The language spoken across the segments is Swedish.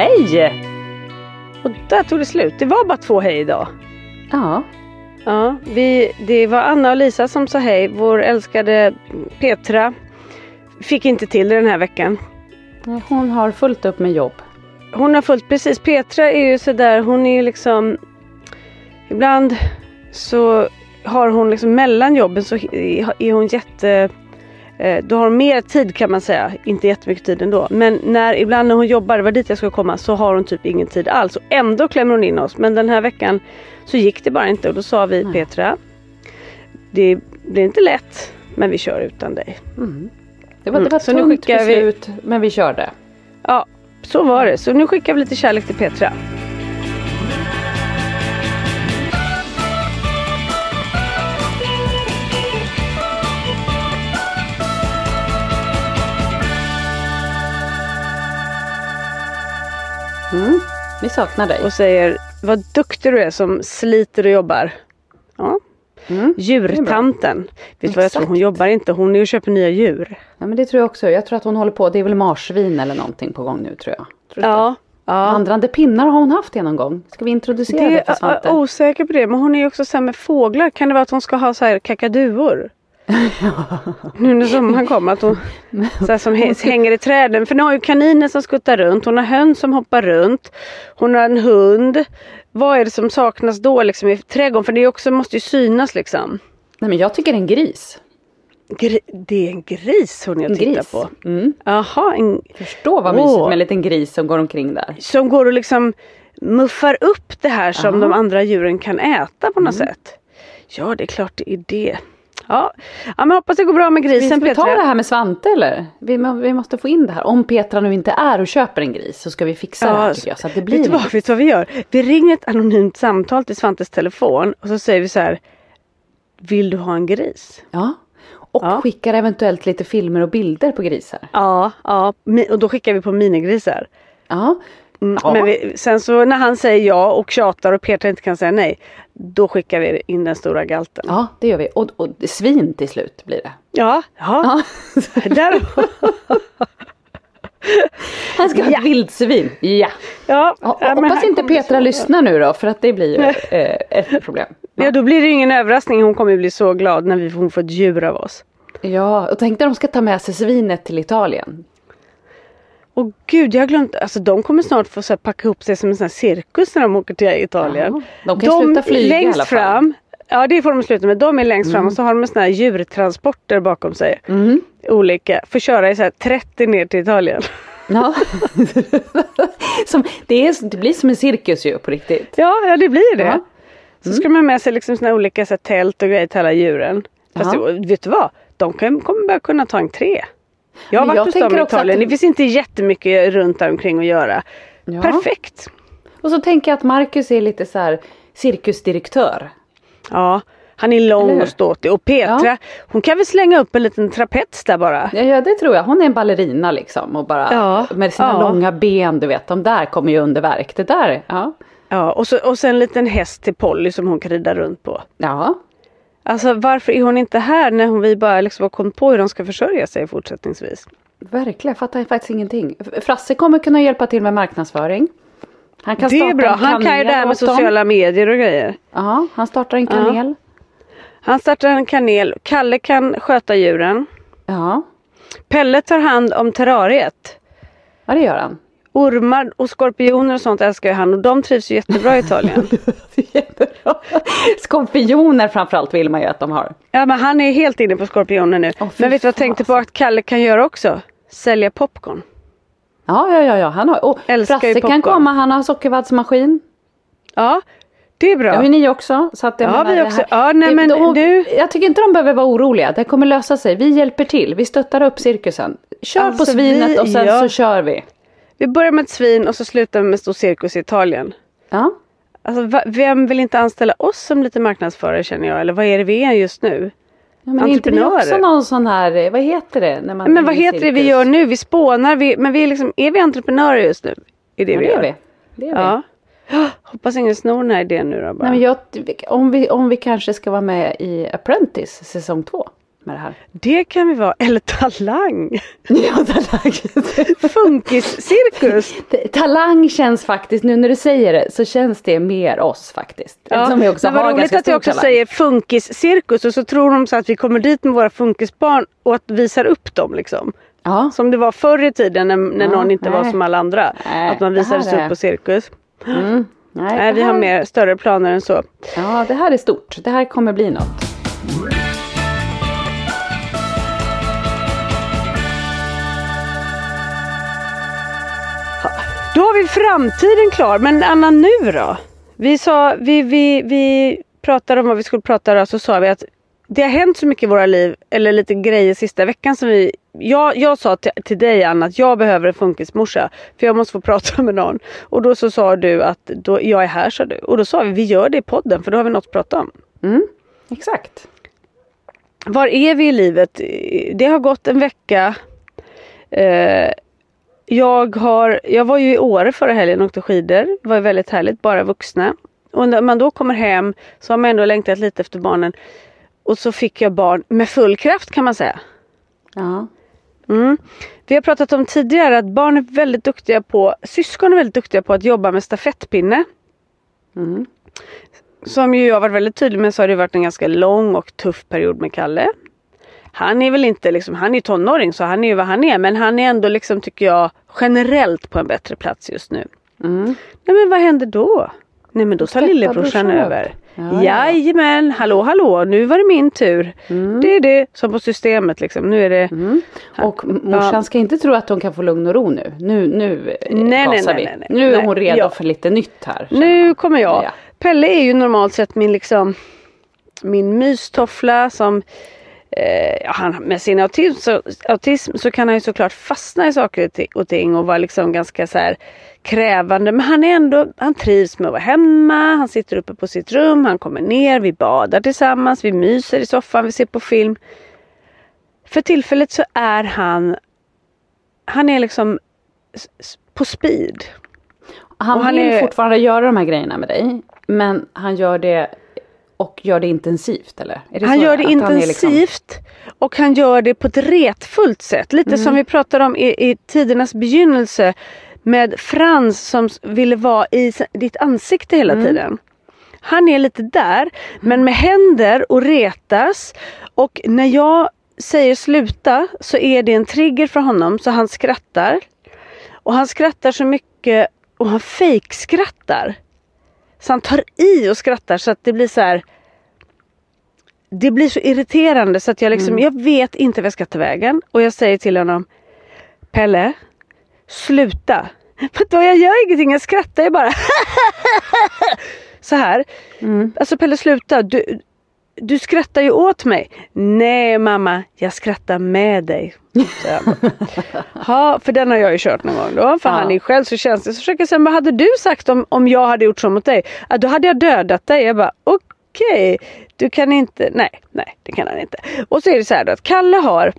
Hej! Och där tog det slut. Det var bara två hej idag. Ja, Ja, vi, det var Anna och Lisa som sa hej. Vår älskade Petra fick inte till det den här veckan. hon har fullt upp med jobb. Hon har fullt precis. Petra är ju sådär, hon är ju liksom Ibland så har hon liksom mellan jobben så är hon jätte eh, då har hon mer tid kan man säga, inte jättemycket tid ändå. Men när, ibland när hon jobbar, det var dit jag skulle komma, så har hon typ ingen tid alls. Och ändå klämmer hon in oss. Men den här veckan så gick det bara inte och då sa vi Petra, det blir inte lätt men vi kör utan dig. Det var, Mm, det var så nu tungt skickar vi- beslut, men vi körde. Ja, så var det. Så nu skickar vi lite kärlek till Petra. Vi saknar dig. och säger vad duktig du är som sliter och jobbar. Ja. Mm, Djurtanten. Vet du vad jag tror? Hon jobbar inte. Hon är och köper nya djur. Ja, men det tror jag också. Jag tror att hon håller på. Det är väl marsvin eller någonting på gång nu tror jag. Tror? Ja. ja. Vandrande pinnar har hon haft det någon gång. Ska vi introducera det, Det för Svante? jag är osäker på det. Men hon är ju också så med fåglar. Kan det vara att hon ska ha så här kakaduor? Nu när sommaren kommer. Att hon, så som hä- hänger i träden. För nu har ju kaniner som skuttar runt. Hon har höns som hoppar runt. Hon har en hund. Vad är det som saknas då liksom i trädgården? För det också, måste ju synas liksom. Nej men jag tycker en gris. Gri- det är en gris hon jag tittar gris. på. Mm. Jaha, en, Förstå vad mysigt Åh. med en liten gris som går omkring där. som går och liksom muffar upp det här som Ja. de andra djuren kan äta på något Mm. sätt. Ja, det är klart det är det. Ja, ja men hoppas det går bra med grisen ska vi ta Petra. det här med Svante eller? Vi, vi måste få in det här. Om Petra nu inte är och köper en gris så ska vi fixa det här tycker jag. Så att det blir vet, du vad, vet du vad vi gör? Vi ringer ett anonymt samtal till Svantes telefon och så säger vi så här. Vill du ha en gris? Ja. Och Ja. skickar eventuellt lite filmer och bilder på grisar. Ja, ja och då skickar vi på minigrisar. Ja. Mm, Ja. Men vi, sen så när han säger ja och tjatar och Petra inte kan säga nej. Då skickar vi in den stora galten. Ja, det gör vi. Och, och svin till slut blir det. Ja, ja. Ja. Där. Han ska ha Ja. Ja. ett vildsvin. Ja. Ja, ja ja, men hoppas inte Petra lyssnar nu då för att det blir ju eh, ett problem. Ja, då blir det ju ingen överraskning. Hon kommer bli så glad när vi, hon får ett djur av oss. Ja, och tänk när de ska ta med sig svinet till Italien. Och gud, jag har glömt. Alltså de kommer snart få så packa ihop sig som en sån här cirkus när de åker till Italien. Ja, de kan sluta flyga i längst alla fall. fram. Ja, det får de sluta med. De är längst fram och så har de såna här djurtransporter bakom sig. Mm. Olika. Får köra i så här 30 ner till Italien. Ja. som, det, är, det blir som en cirkus ju på riktigt. Ja, ja det blir det. Ja. Så ska man med sig liksom såna olika så här, tält och grejer till alla djuren. Fast Ja. vet du vad? De kommer bara kunna ta entré. Jag har varit jag hos dem i också att Italien. det- finns inte jättemycket runt där omkring att göra. Ja. Perfekt. Och så tänker jag att Marcus är lite så här cirkusdirektör. Ja, han är lång och ståtlig. Och Petra, Ja. hon kan väl slänga upp en liten trapets där bara. Ja, ja det tror jag. Hon är en ballerina liksom. Och bara Ja, med sina ja. långa ben, du vet. De där kommer ju under verk. Det där, ja. Ja, och så, och så en liten häst till Polly som hon kan rida runt på. Ja, Alltså varför är hon inte här när hon, vi bara liksom har kommit på hur de ska försörja sig fortsättningsvis? verkligen. Jag fattar faktiskt ingenting. Frasse kommer kunna hjälpa till med marknadsföring. Han kan Det är bra. Han kan ju det här med åt dem. sociala medier och grejer. Ja, han startar en kanel. Han startar en kanel. Kalle kan sköta djuren. Ja, Pelle tar hand om terrariet. ja det gör han. Ormar och skorpioner och sånt älskar ju han och de trivs ju jättebra i Italien. Skorpioner framförallt vill man ju att de har. ja men han är helt inne på skorpioner nu. Fy men vet du vad jag tänkte på att Kalle kan göra också? Sälja popcorn. Ja, ja, ja, ja. Han har, och Frasse kan komma, han har sockervaddsmaskin. Ja, det är bra. Det har ju ni också. Så att jag Ja, vi också. Ja, nej, det- men de- du- Jag tycker inte de behöver vara oroliga. Det kommer lösa sig. Vi hjälper till. Vi stöttar upp cirkusen. Kör Alltså, på svinet vi- och sen ja. så kör vi. Vi börjar med ett svin och så slutar vi med stor cirkus i Italien. Ja. Alltså, vem vill inte anställa oss som lite marknadsförare känner jag? Eller vad är det vi är just nu? Ja, men är inte vi också Entreprenörer. någon sån här, eh, vad heter det? När man Men vad heter det vi cirkus? gör nu? Vi spånar, vi, men vi är liksom, är vi entreprenörer just nu? Är det Ja, vi det gör? är vi. Det är vi. Ja. Hoppas ingen snor den här idén nu då bara. Nej, men jag, om, vi, om vi kanske ska vara med i Apprentice säsong två med det här. Det kan vi vara. Eller Talang. Ja, talang. Funkiscirkus. talang känns faktiskt, nu när du säger det, så känns det mer oss faktiskt. Eftersom vi också men vad har roligt att jag stor också talang. säger funkiscirkus och så tror de så att vi kommer dit med våra funkisbarn och att visar upp dem liksom. Ja. Som det var förr i tiden när, när Ja, någon inte var nej. som alla andra. Nej, att man visades upp på cirkus. Mm. Nej, Nej, vi har här- mer större planer än så. Ja, det här är stort. Det här kommer bli något. Då har vi framtiden klar. Men Anna nu då? Vi, sa, vi, vi, vi pratade om vad vi skulle prata om så sa vi att det har hänt så mycket i våra liv, eller lite grejer sista veckan som vi... Jag, jag sa till, till dig Anna att jag behöver en funkismorsa för jag måste få prata med någon. Och då så sa du att då, jag är här sa du. Och då sa vi vi gör det i podden för då har vi något att prata om. Mm. Exakt. Var är vi i livet? Det har gått en vecka. Eh, jag, har, jag var ju i Åre förra helgen och åkte skidor. Det var ju väldigt härligt, bara vuxna. Och när man då kommer hem så har man ändå längtat lite efter barnen. Och så fick jag barn med full kraft kan man säga. Ja. Mm. Vi har pratat om tidigare att barn är väldigt duktiga på, syskon är väldigt duktiga på att jobba med stafettpinne. Mm. Som ju jag varit väldigt tydlig med så har det varit en ganska lång och tuff period med Kalle. Han är väl inte liksom, han är tonåring så han är ju vad han är men han är ändå liksom tycker jag generellt på en bättre plats just nu. Mm. Nej men vad händer då? Nej men då tar lillebrorsan över. Ja, ja. Jajamän, hallå hallå nu var det min tur. Det är det som på systemet liksom. Nu är det Mm. Och morsan ska inte tro att hon kan få lugn och ro nu. Nu, nu eh, Nej, nej, gasar nej, vi. nej, nej. Nu är hon redo ja. för lite nytt här. Nu kommer jag. Ja. Pelle är ju normalt sett min liksom min mystoffla som eh, han, med sin autism så, autism så kan han ju såklart fastna i saker och ti- och ting och vara liksom ganska så här krävande men han är ändå, han trivs med att vara hemma, han sitter uppe på sitt rum, han kommer ner, vi badar tillsammans, vi myser i soffan, vi ser på film. För tillfället så är han, han är liksom på speed. Han, Och han vill är- fortfarande göra de här grejerna med dig. Men han gör det och gör det intensivt eller? Det Han gör det att han är liksom- intensivt och han gör det på ett retfullt sätt. Lite Mm. som vi pratade om i, i tidernas begynnelse med Frans som ville vara i ditt ansikte hela Mm. tiden. Han är lite där men med händer och retas och när jag säger sluta så är det en trigger för honom så han skrattar. Och han skrattar så mycket och han fejkskrattar. Så han tar i och skrattar så att det blir så här. Det blir så irriterande så att jag liksom, jag vet inte vad jag ska ta vägen. Och jag säger till honom Pelle, sluta. För då jag gör ingenting, jag skrattar ju bara. så här. Mm. Alltså Pelle sluta. Du, du skrattar ju åt mig. Nej mamma, jag skrattar med dig. Ja, för den har jag ju kört någon gång då. För Ja. han är själv så känslig. Så försöker jag säga, vad hade du sagt om, om jag hade gjort så mot dig? Ja, då hade jag dödat dig. Jag bara, okej. Du kan inte, nej, nej det kan han inte. Och så är det så här då att Kalle har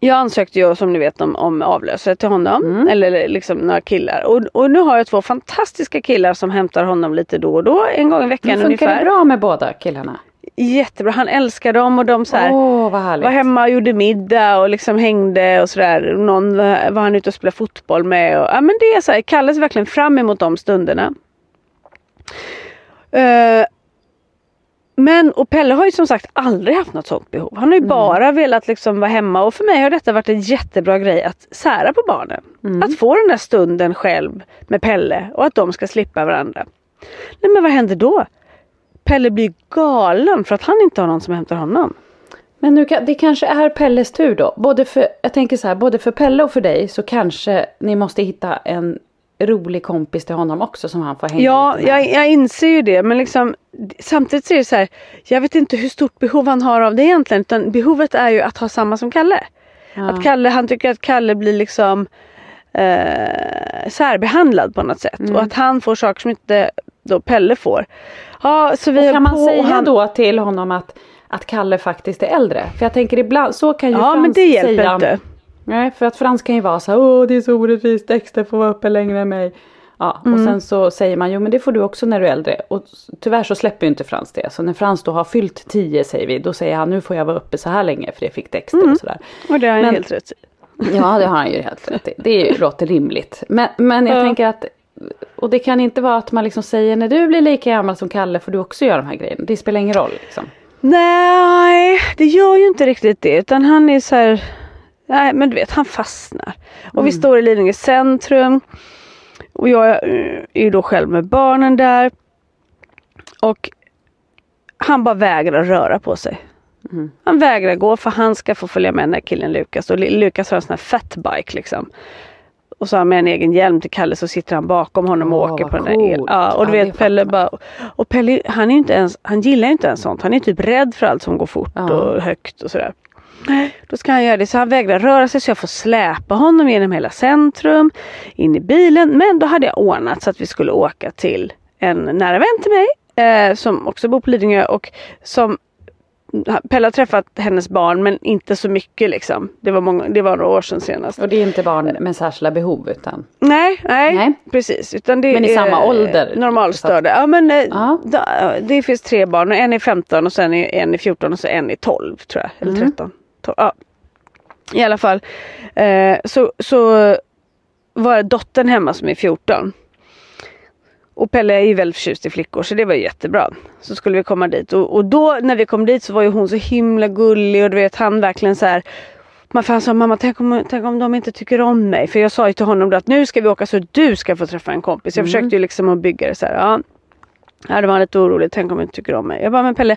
jag ansökte ju som ni vet om, om avlösare till honom. Mm. Eller liksom några killar. Och, och nu har jag två fantastiska killar som hämtar honom lite då och då. En gång i veckan Men funkar ungefär. det bra med båda killarna? Jättebra. Han älskar dem och de så här, härligt. var hemma och gjorde middag och liksom hängde och sådär. Någon var han ute och spelade fotboll med. Och, ja men det är så här, Kalle ser verkligen fram emot de stunderna. Eh, men och Pelle har ju som sagt aldrig haft något sånt behov. Han har ju bara velat liksom vara hemma och för mig har detta varit en jättebra grej att sära på barnen. Att få den där stunden själv med Pelle och att de ska slippa varandra. Nej men vad händer då? Pelle blir galen för att han inte har någon som hämtar honom. Men nu, det kanske är Pelles tur då. Både för, jag tänker så här, både för Pelle och för dig så kanske ni måste hitta en rolig kompis till honom också som han får hänga Ja, lite med. jag, jag inser ju det men liksom samtidigt så är det så här. Jag vet inte hur stort behov han har av det egentligen utan behovet är ju att ha samma som Kalle. Ja. Att Kalle, han tycker att Kalle blir liksom eh, särbehandlad på något sätt Mm. och att han får saker som inte då Pelle får. Ja, så vi Och kan man på och säga han, då till honom att, att Kalle faktiskt är äldre? För jag tänker ibland, så kan ju Ja Frans men det hjälper säga. inte. Nej, för att Frans kan ju vara så här, åh det är så orättvist, Dexter får vara uppe längre än mig. Ja, och Mm. sen så säger man, jo men det får du också när du är äldre. Och tyvärr så släpper ju inte Frans det. Så när Frans då har fyllt 10 säger vi, då säger han, nu får jag vara uppe så här länge för det fick Dexter Mm. och sådär. Och det har han Men- helt rätt i. Ja, det har han ju helt rätt i. Det låter rimligt. Men, men jag Ja. tänker att, och det kan inte vara att man liksom säger, när du blir lika gammal som Kalle får du också göra de här grejerna. Det spelar ingen roll liksom. Nej, det gör ju inte riktigt det utan han är så här. Nej men du vet han fastnar. Och vi står i Lidingö centrum. Och jag är ju då själv med barnen där. Och han bara vägrar röra på sig. Han vägrar gå för han ska få följa med den här killen Lukas. Och Lukas har en sån här fatbike liksom. Och så har han med en egen hjälm till Kalle så sitter han bakom honom och Åh, åker på den där el- coolt. Ja och du Ja, vet Pelle bara. Och Pelle han är inte ens, han gillar ju inte ens sånt. Han är typ rädd för allt som går fort Ja. och högt och sådär. Då ska han göra det så han vägrar röra sig så jag får släpa honom genom hela centrum. In i bilen. Men då hade jag ordnat så att vi skulle åka till en nära vän till mig. Eh, som också bor på Lidingö och som Pelle har träffat hennes barn men inte så mycket liksom. Det var, många, det var några år sedan senast. Och det är inte barn med särskilda behov utan. Nej, nej, Nej. precis. Utan det Men i samma ålder? Normalstörda. Ja men eh, Ja. det finns tre barn och en är 15 och sen är en är 14 och så en är 12 tror jag. Eller Mm. 13. 12, ja. I alla fall. Eh, så, så var dottern hemma som är 14. Och Pelle är ju väldigt förtjust i flickor så det var ju jättebra. Så skulle vi komma dit och, och då när vi kom dit så var ju hon så himla gullig och du vet han verkligen så här man fan sa mamma tänk om, tänk om de inte tycker om mig. För jag sa ju till honom då att nu ska vi åka så du ska få träffa en kompis. Jag försökte ju liksom att bygga det så här. Ja. Ja, det var lite oroligt. Tänk om de inte tycker om mig. Jag bara, men Pelle,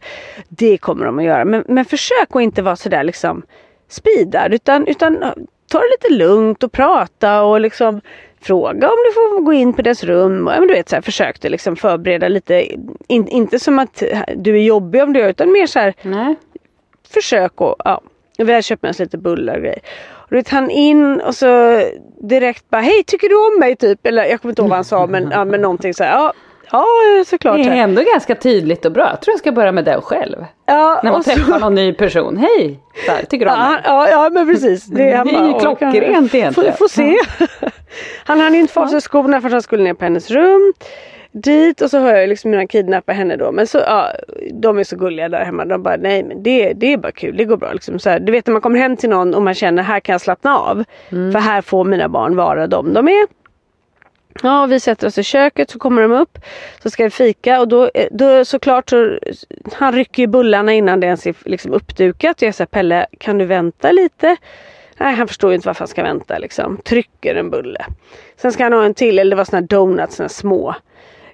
det kommer de att göra. Men, men försök att inte vara sådär liksom speedad. Utan, utan ta det lite lugnt och prata och liksom fråga om du får gå in på deras rum. Ja, men du vet, så här, försökte liksom förbereda lite. In, inte som att du är jobbig om du gör utan mer så här Nej. försök och ja. Vi hade köpt med oss lite bullar och grejer. Och du vet han in och så direkt bara hej tycker du om mig typ? Eller jag kommer inte ihåg vad han sa men, ja, men någonting så här. Ja, ja såklart. Det är ändå ganska tydligt och bra. Jag tror jag ska börja med den själv. Ja, När man och så- träffar någon ny person. Hej! Så här, tycker du Ja, om mig? ja, ja men precis. Det, Det är bara, ju "Åh, klockrent egentligen." Får, får se. Han hann ju inte få av sig skorna för han skulle ner på hennes rum. Dit och så hör jag liksom hur han kidnappar henne då. Men så, ja, de är så gulliga där hemma. De bara nej men det, det är bara kul, det går bra. Liksom så här, du vet när man kommer hem till någon och man känner här kan jag slappna av. För här får mina barn vara de de är. Ja, vi sätter oss i köket så kommer de upp. Så ska vi fika och då, eh, då såklart så han rycker ju bullarna innan det ens är liksom uppdukat. Och jag säger Pelle kan du vänta lite? Nej han förstår ju inte varför han ska vänta liksom. Trycker en bulle. Sen ska han ha en till, eller det var såna här donuts, såna här små.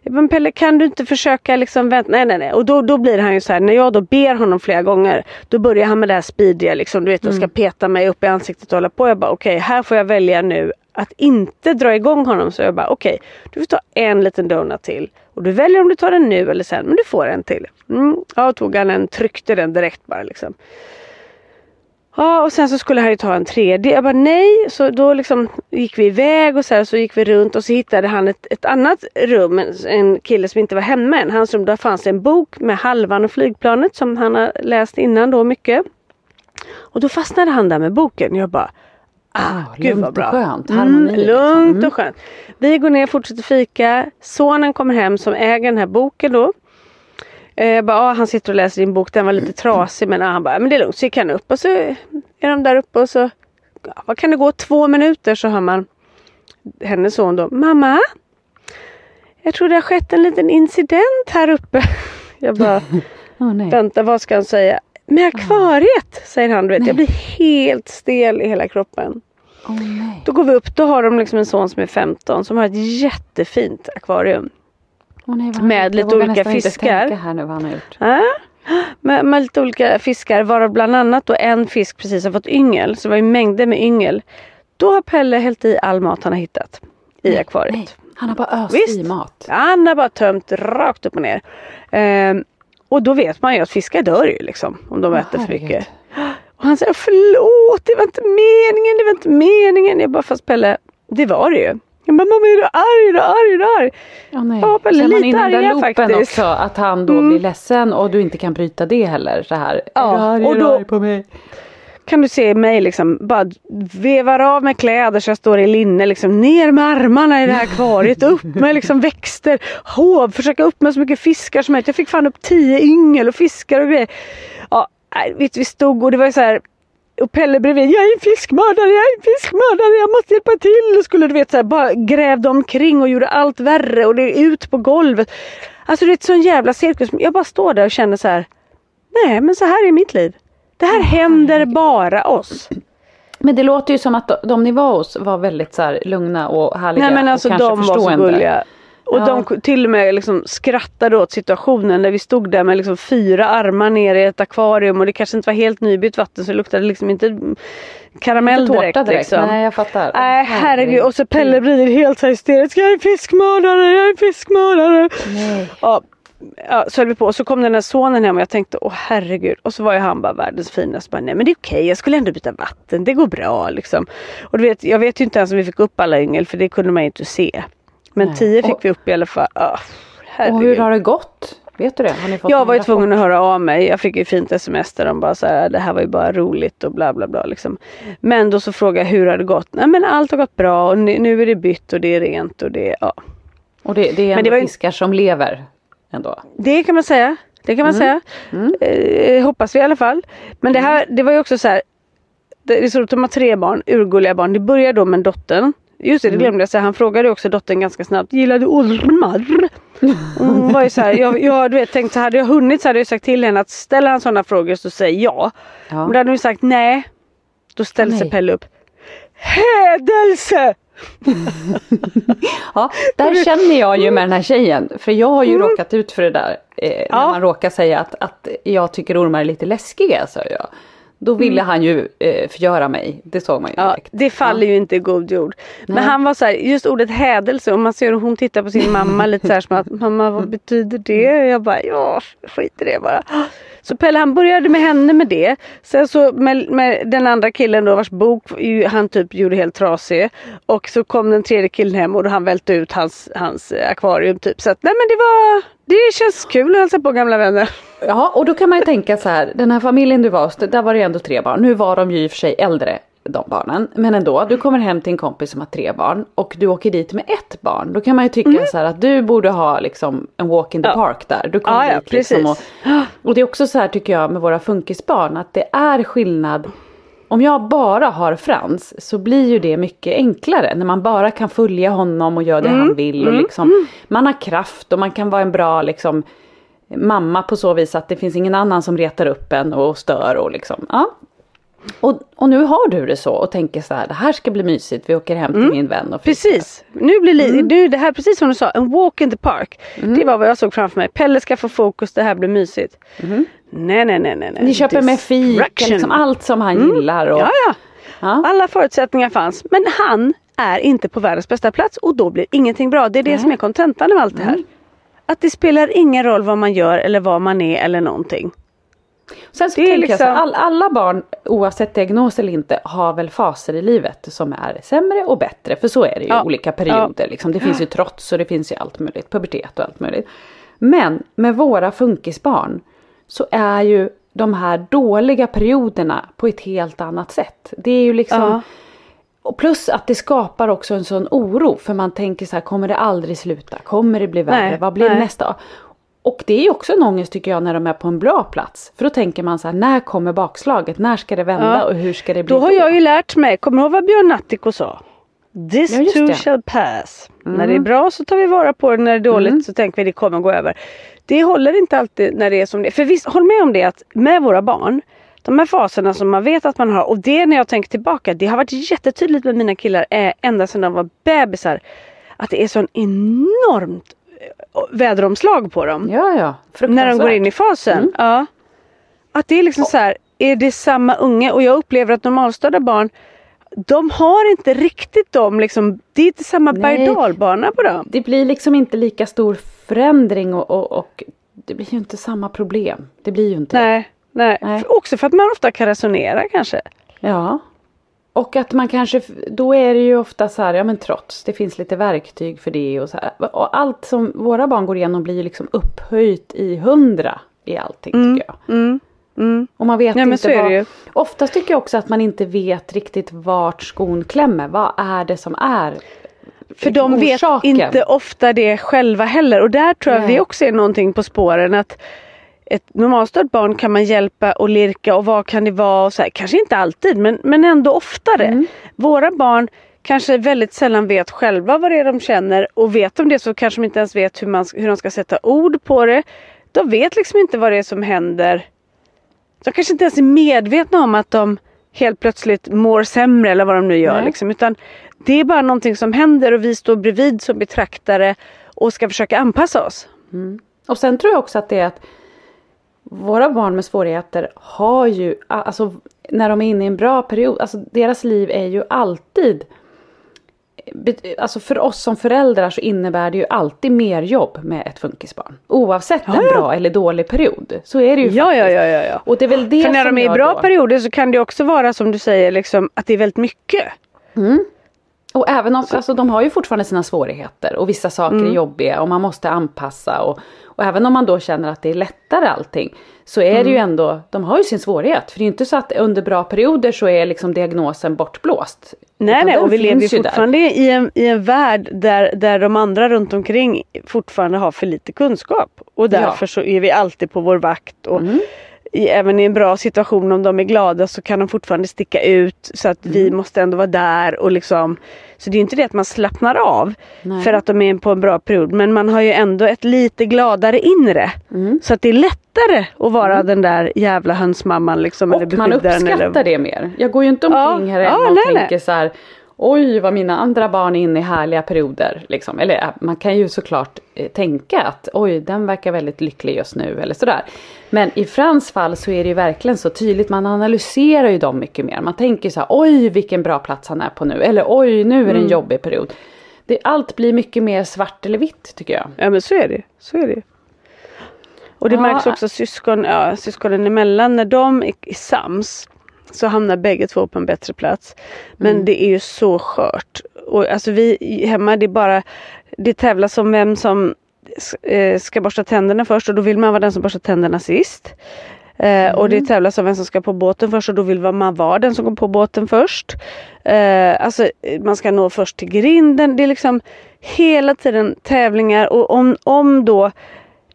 Men Pelle kan du inte försöka liksom vänta? Nej nej nej. Och då, då blir han ju så här, när jag då ber honom flera gånger. Då börjar han med det här speediga liksom. Du vet, och ska peta mig upp i ansiktet och hålla på. Jag bara okej, här får jag välja nu att inte dra igång honom så jag bara okej, du får ta en liten donut till. Och du väljer om du tar den nu eller sen, men du får en till. Mm, ja, tog han en, tryckte den direkt bara liksom. Ja och sen så skulle han ju ta en tredje. Jag bara nej. Så då liksom gick vi iväg och så, här, så gick vi runt och så hittade han ett, ett annat rum. En, en kille som inte var hemma än. Hans rum där fanns en bok med halvan och flygplanet som han har läst innan då mycket. Och då fastnade han där med boken. Jag bara Ah, Ah, gud vad och bra. skönt, Mm, harmoni liksom. lugnt Mm. och skönt. Vi går ner och fortsätter fika. Sonen kommer hem som äger den här boken då. Eh, bara, ah, han sitter och läser din bok, den var lite trasig men ah, han bara, men det är lugnt. Så gick han upp och så är de där uppe och så, ja, vad kan det gå, två minuter så hör man hennes son då, mamma? Jag tror det har skett en liten incident här uppe. Jag bara, nej. vänta vad ska han säga? Med akvariet, säger han. Du vet. Jag blir helt stel i hela kroppen. Nej. Då går vi upp, då har de liksom en son som är 15 som har ett jättefint akvarium. Åh, nej, Med lite olika fiskar. här nu vad han har gjort. Ja. Med, med lite olika fiskar varav bland annat då en fisk precis har fått yngel. Så det var ju mängder med yngel. Då har Pelle hällt i all mat han har hittat i akvariet. Nej, han har bara öst Visst. i mat. Han har bara tömt rakt upp och ner. Ehm, och då vet man ju att fiskar dör ju liksom om de Åh, äter för herregud. Och han säger förlåt, det var inte meningen, det var inte meningen. Jag bara fast Pelle, det var det ju. Jag bara, mamma är du arg, är du arg, är du arg? Ja, nej. Ja, Pelle, Så är man lite i den faktiskt. också. Att han då blir ledsen och du inte kan bryta det heller. Så här. Ja, är du arg, och är du då- arg på mig? Kan du se mig liksom bara vevar av med kläder så jag står i linne liksom ner med armarna i det här akvariet, upp med liksom växter, hov, försöka upp med så mycket fiskar som möjligt. Jag fick fan upp tio yngel och fiskar och grejer. Ja, vet, vi stod och det var så här och Pelle bredvid, jag är en fiskmördare, jag är en fiskmördare, jag måste hjälpa till. Och skulle du vet så här, bara grävde omkring och gjorde allt värre och det är ut på golvet. Alltså det är ett sån jävla cirkus. Jag bara står där och känner så här. Nej men så här är mitt liv. Det här händer bara oss. Men det låter ju som att de- de ni var hos var väldigt så här lugna och härliga. Nej men alltså och de var så gulliga. Och Ja. de till och med liksom skrattade åt situationen när vi stod där med liksom fyra armar nere i ett akvarium och det kanske inte var helt nybytt vatten så det luktade liksom inte karamell Inte direkt. direkt. liksom. Nej jag fattar. Nej herregud och så Pelle blir helt så hysterisk. Jag är fiskmördare, jag är fiskmördare. Nej. Ja, ja, så höll vi på och så kom den här sonen hem och jag tänkte åh herregud. Och så var ju han bara världens finaste. Bara, Nej men det är okej, jag skulle ändå byta vatten, det går bra liksom. Och du vet, jag vet ju inte ens om vi fick upp alla yngel för det kunde man ju inte se. Men Nej. tio fick Och- vi upp i alla fall. Oh, Och hur har det gått? Vet du det? Har ni fått Jag var ju tvungen att höra av mig. Jag fick ju fint sms där de bara så här, det här var ju bara roligt och bla bla bla liksom. Men då så frågade jag hur har det gått? Nej men allt har gått bra och nu, är det bytt och det är rent och det, ja. Och det, det är Men ändå det var ju- fiskar som lever ändå. Det kan man säga. Det kan man säga. Eh, hoppas vi i alla fall. Men det här, det var ju också så här. Det är så de har tre barn, urgulliga barn. Det börjar då med dottern. Just det, det glömde jag säga. Han frågade också dottern ganska snabbt. Gillar du ormar? Hon var ju så här, jag, jag du vet, tänkte så här, hade jag hunnit så hade jag sagt till henne att ställer han sådana frågor så säg ja. Ja. Men då hade hon sagt nej. Då ställde Nej. sig Pelle upp. Hädelse! Ja, där känner jag ju med den här tjejen. För jag har ju råkat ut för det där. Eh, När Ja. man råkar säga att, att jag tycker ormar är lite läskiga, sa jag. Då ville han ju eh, förgöra mig. Det såg man ju Ja, direkt. det faller ju inte i god jord. Men Nej. han var så här, just ordet hädelse och man ser hur hon tittar på sin mamma lite så här som att mamma vad betyder det? Och jag bara ja skit i det bara. Så Pelle han började med henne med det. Sen så med, med den andra killen då vars bok han typ gjorde helt trasig. Och så kom den tredje killen hem och då han välte ut hans, hans akvarium typ. Så att nej men det var, det känns kul att hälsa på gamla vänner. Ja, och då kan man ju tänka så här, den här familjen du var hos, där var det ändå tre barn. Nu var de ju i och för sig äldre, de barnen. Men ändå, du kommer hem till en kompis som har tre barn och du åker dit med ett barn. Då kan man ju tycka så här att du borde ha liksom en walk in the Mm. Ja. park där. Du kommer Ja, ja, dit liksom och, och det är också så här tycker jag med våra funkisbarn att det är skillnad om jag bara har Frans så blir ju det mycket enklare när man bara kan följa honom och göra det Mm. han vill. Och liksom, Man har kraft och man kan vara en bra liksom, mamma på så vis att det finns ingen annan som retar upp en och stör och liksom. Ja. Och, och nu har du det så och tänker så här, det här ska bli mysigt, vi åker hem till min vän och fikar. Mm. Precis. Nu blir li- Mm. nu, det här precis som du sa, en walk in the park. Det var vad jag såg framför mig. Pelle ska få fokus, det här blir mysigt. Nej, nej, nej, nej. nej. Mm. Ni köper med fika, liksom allt som han gillar. Och, Ja, ja. Ja. Alla förutsättningar fanns. Men han, är inte på världens bästa plats och då blir ingenting bra. Det är det Nej. som är kontentan av allt det här. Mm. Att det spelar ingen roll vad man gör eller vad man är eller någonting. Sen så Det tänker jag så, liksom- all, alla barn oavsett diagnos eller inte har väl faser i livet som är sämre och bättre. För så är det ju Ja. olika perioder. Liksom. Det finns ju trots och det finns ju allt möjligt. Pubertet och allt möjligt. Men med våra funkisbarn så är ju de här dåliga perioderna på ett helt annat sätt. Det är ju liksom Ja. och plus att det skapar också en sån oro för man tänker så här, kommer det aldrig sluta? Kommer det bli värre? Nej, Vad blir nej. nästa? Och det är ju också en ångest tycker jag när de är på en bra plats. För då tänker man så här, när kommer bakslaget? När ska det vända Ja. och hur ska det bli Då har jag ju lärt mig, kommer du ihåg vad Björn Natthiko sa? This Ja, too det. shall pass. När det är bra så tar vi vara på det, när det är dåligt Mm. så tänker vi det kommer gå över. Det håller inte alltid när det är som det är. För visst, håll med om det att med våra barn, de här faserna som man vet att man har och det när jag tänker tillbaka, det har varit jättetydligt med mina killar eh, ända sedan de var bebisar. Att det är sån enormt väderomslag på dem. Ja, ja. När de går in i fasen. Mm. Ja. Att det är liksom så här, är det samma unge? Och jag upplever att normalstörda barn, de har inte riktigt dem liksom, det är inte samma berg på dem. Det blir liksom inte lika stor förändring och, och, och det blir ju inte samma problem. Det blir ju inte. Nej, nej. Nej. För- Också för att man ofta kan resonera kanske. Ja. Och att man kanske, då är det ju ofta så här, ja men trots, det finns lite verktyg för det och så här. Och allt som våra barn går igenom blir ju liksom upphöjt i hundra i allting tycker jag. Mm. Mm. Och man vet men inte vad. Oftast tycker jag också att man inte vet riktigt vart skon klämmer. Vad är det som är För de vet orsaken? inte ofta det själva heller. Och där tror jag Nej. vi också är någonting på spåren. att ett normalstört barn kan man hjälpa och lirka och vad kan det vara? Och så här. Kanske inte alltid men, men ändå oftare. Mm. Våra barn kanske väldigt sällan vet själva vad det är de känner och vet de det så kanske de inte ens vet hur, man, hur de ska sätta ord på det. De vet liksom inte vad det är som händer. De kanske inte ens är medvetna om att de helt plötsligt mår sämre eller vad de nu gör. Liksom. Utan det är bara någonting som händer och vi står bredvid som betraktare och ska försöka anpassa oss. Och sen tror jag också att det är att våra barn med svårigheter har ju, alltså när de är inne i en bra period, alltså deras liv är ju alltid Alltså för oss som föräldrar så innebär det ju alltid mer jobb med ett funkisbarn. Oavsett Ja, en ja. bra eller dålig period. Så är det ju Ja, faktiskt. ja, ja, ja, ja. Och det är väl det För när de är i bra då- perioder så kan det också vara som du säger liksom, att det är väldigt mycket. Och även om, alltså de har ju fortfarande sina svårigheter och vissa saker Mm. är jobbiga och man måste anpassa och, och även om man då känner att det är lättare allting så är Mm. det ju ändå, de har ju sin svårighet. För det är ju inte så att under bra perioder så är liksom diagnosen bortblåst. Nej, nej, och vi lever ju där. fortfarande i en, i en värld där, där de andra runt omkring fortfarande har för lite kunskap. Och därför så är vi alltid på vår vakt. Och Mm. I, även i en bra situation om de är glada så kan de fortfarande sticka ut så att vi Mm. måste ändå vara där och liksom Så det är ju inte det att man slappnar av Nej. för att de är på en bra period men man har ju ändå ett lite gladare inre. Mm. Så att det är lättare att vara den där jävla hönsmamman liksom. eller Och man beskyddaren uppskattar eller... det mer. Jag går ju inte omkring Ja, här ja, och nej, nej. tänker så här Oj vad mina andra barn är inne i härliga perioder. Liksom. Eller man kan ju såklart eh, tänka att oj den verkar väldigt lycklig just nu eller sådär. Men i Frans fall så är det ju verkligen så tydligt. Man analyserar ju dem mycket mer. Man tänker så här oj vilken bra plats han är på nu. Eller oj nu är det Mm. en jobbig period. Det, allt blir mycket mer svart eller vitt tycker jag. Ja men så är det. Så är det. Och det Ja. märks också syskon, ja, syskonen emellan när de är, är sams så hamnar bägge två på en bättre plats. Men Mm. det är ju så skört. Och alltså vi hemma det är bara Det tävlas om vem som eh, ska borsta tänderna först och då vill man vara den som borstar tänderna sist. Eh, Och Mm. det tävlas om vem som ska på båten först och då vill man vara den som går på båten först. Eh, alltså man ska nå först till grinden. Det är liksom hela tiden tävlingar och om, om då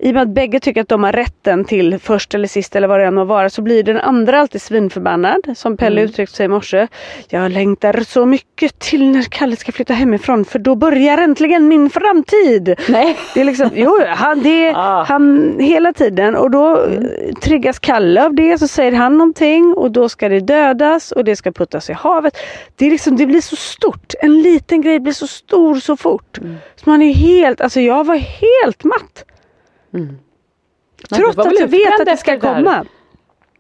i och med att bägge tycker att de har rätten till först eller sist eller vad det än må vara så blir den andra alltid svinförbannad. Som Pelle Mm. uttryckte sig i morse. Jag längtar så mycket till när Kalle ska flytta hemifrån för då börjar äntligen min framtid. Nej. Det är liksom, jo, han, det, Ah. han hela tiden och då mm. triggas Kalle av det så säger han någonting och då ska det dödas och det ska puttas i havet. Det, är liksom, det blir så stort. En liten grej blir så stor så fort. Så man är helt, alltså jag var helt matt. Men Trots du att jag vet att det ska komma.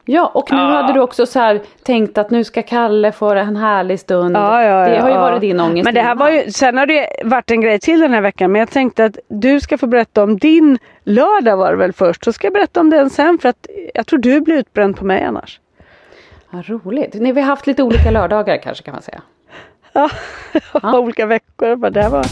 Ja, och nu Ja. hade du också så här tänkt att nu ska Kalle få en härlig stund. Ja, ja, det har ju ja. varit din ångest Men det här innan. var ju, sen har det varit en grej till den här veckan. Men jag tänkte att du ska få berätta om din lördag var det väl först. Så ska jag berätta om den sen för att jag tror du blir utbränd på mig annars. Vad roligt. Ni, vi har haft lite olika lördagar kanske kan man säga. Ja, olika veckor. Vad det var.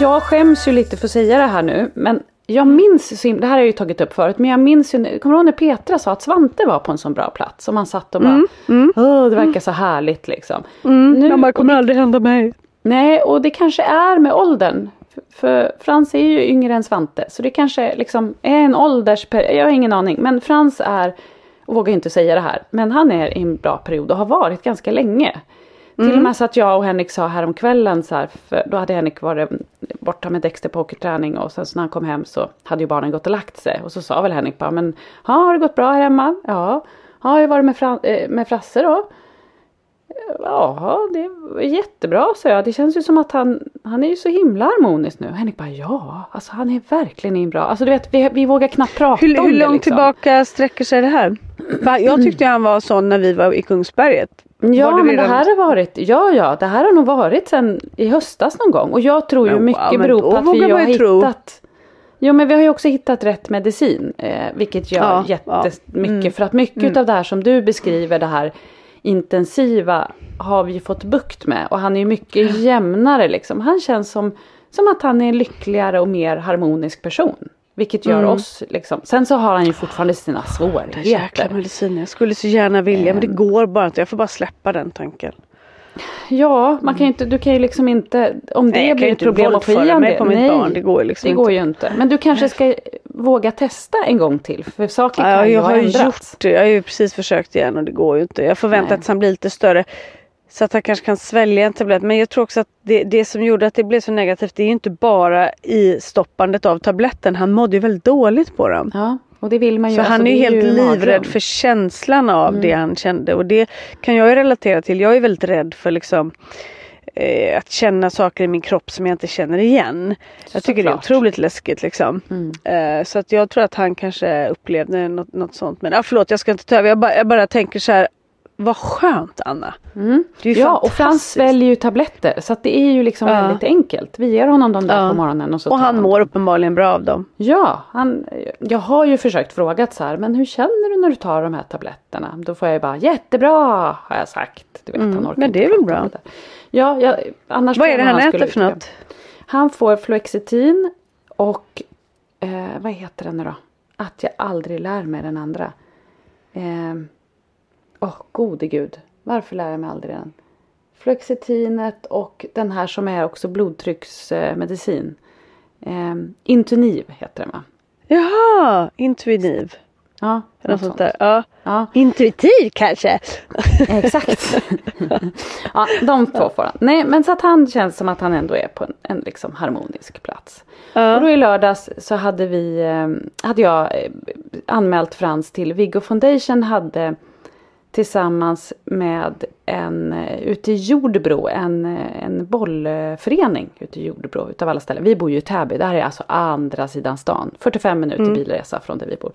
Jag skäms ju lite för att säga det här nu, men jag minns, det här har jag ju tagit upp förut, men jag minns ju, nu- kommer du ihåg när Petra sa att Svante var på en sån bra plats? Och man satt och bara, Åh, det verkar så härligt liksom. Nu- Mm, Man kommer aldrig hända mig. Nej, och det kanske är med åldern. För- För Frans är ju yngre än Svante, så det kanske liksom är en åldersperiod, jag har ingen aning. Men Frans är, och vågar inte säga det här, men han är i en bra period och har varit ganska länge. Till och med så att jag och Henrik sa häromkvällen så här, för då hade Henrik varit borta med Dexter på hockeyträning och sen så när han kom hem så hade ju barnen gått och lagt sig. Och så sa väl Henrik bara, men ja, har det gått bra här hemma? Ja. Har jag varit med, Fran- eh, med Frasse då? Ja, det är jättebra så jag. Det känns ju som att han, han är ju så himla harmonisk nu. Henrik bara ja, alltså han är verkligen bra, alltså du vet vi, vi vågar knappt prata Hur, om hur det långt liksom. tillbaka sträcker sig det här? Jag tyckte han var sån när vi var i Kungsberget. Ja du men det här har varit, ja ja det här har nog varit sen i höstas någon gång. Och jag tror ju Men mycket wow, beror på att vi har hittat Jo men vi har ju också hittat rätt medicin. Eh, vilket gör Ja, ja. Mm. jättemycket. För att mycket av det här som du beskriver, det här intensiva har vi ju fått bukt med. Och han är ju mycket jämnare liksom. Han känns som, som att han är en lyckligare och mer harmonisk person. Vilket gör oss liksom. Sen så har han ju fortfarande sina Den jäkla svårigheter. medicinen. Jag skulle så gärna vilja men det går bara inte. Jag får bara släppa den tanken. Ja, man kan ju inte, du kan ju liksom inte, om det Nej, jag kan blir ju ett problem att få i mig på mitt Nej, barn. Det går ju liksom det går inte. ju inte. Men du kanske ska våga testa en gång till, för saker kan Ja, ju jag ha har ju ändrats. gjort det. Jag har ju precis försökt igen och det går ju inte. Jag förväntar att han blir lite större. Så att han kanske kan svälja en tablett. Men jag tror också att det, det som gjorde att det blev så negativt det är ju inte bara i stoppandet av tabletten. Han mådde ju väldigt dåligt på dem. Ja, och det vill man ju. Så alltså, han är ju helt mardröm. livrädd för känslan av det han kände. Och det kan jag ju relatera till. Jag är väldigt rädd för liksom eh, att känna saker i min kropp som jag inte känner igen. Jag tycker det är otroligt läskigt liksom. Eh, så att jag tror att han kanske upplevde något, något sånt. Men ah, förlåt jag ska inte ta över. Jag bara, jag bara tänker så här. Vad skönt Anna. Ju Ja, och Frans sväljer ju tabletter. Så att det är ju liksom Ja. väldigt enkelt. Vi ger honom dem där Ja. på morgonen och så Och han han mår uppenbarligen bra av dem. Ja, han, jag har ju försökt fråga så här, men hur känner du när du tar de här tabletterna? Då får jag ju bara jättebra har jag sagt. Du vet, han orkar Mm, men det är väl bra. Ja, jag, annars Vad är det han nog äter för något? Han får fluoxetin och eh, vad heter den nu då? Att jag aldrig lär mig den andra. Åh, oh, gode gud. Varför lär jag mig aldrig den? Fluoxetinet och den här som är också blodtrycksmedicin. Eh, Intuniv heter den va? Jaha, intuitiv. Ja, något något sånt där. Ja. Ja, Intuitiv kanske. exakt. ja, de två får han. Nej, men så att han känns som att han ändå är på en, en liksom harmonisk plats. Ja. Och då i lördags så hade vi, eh, hade jag eh, anmält Frans till Viggo Foundation hade tillsammans med en eh, ute i Jordbro, en, eh, en bollförening ute i Jordbro utav alla ställen. Vi bor ju i Täby, det här är alltså andra sidan stan. 45 minuter bilresa från där vi bor.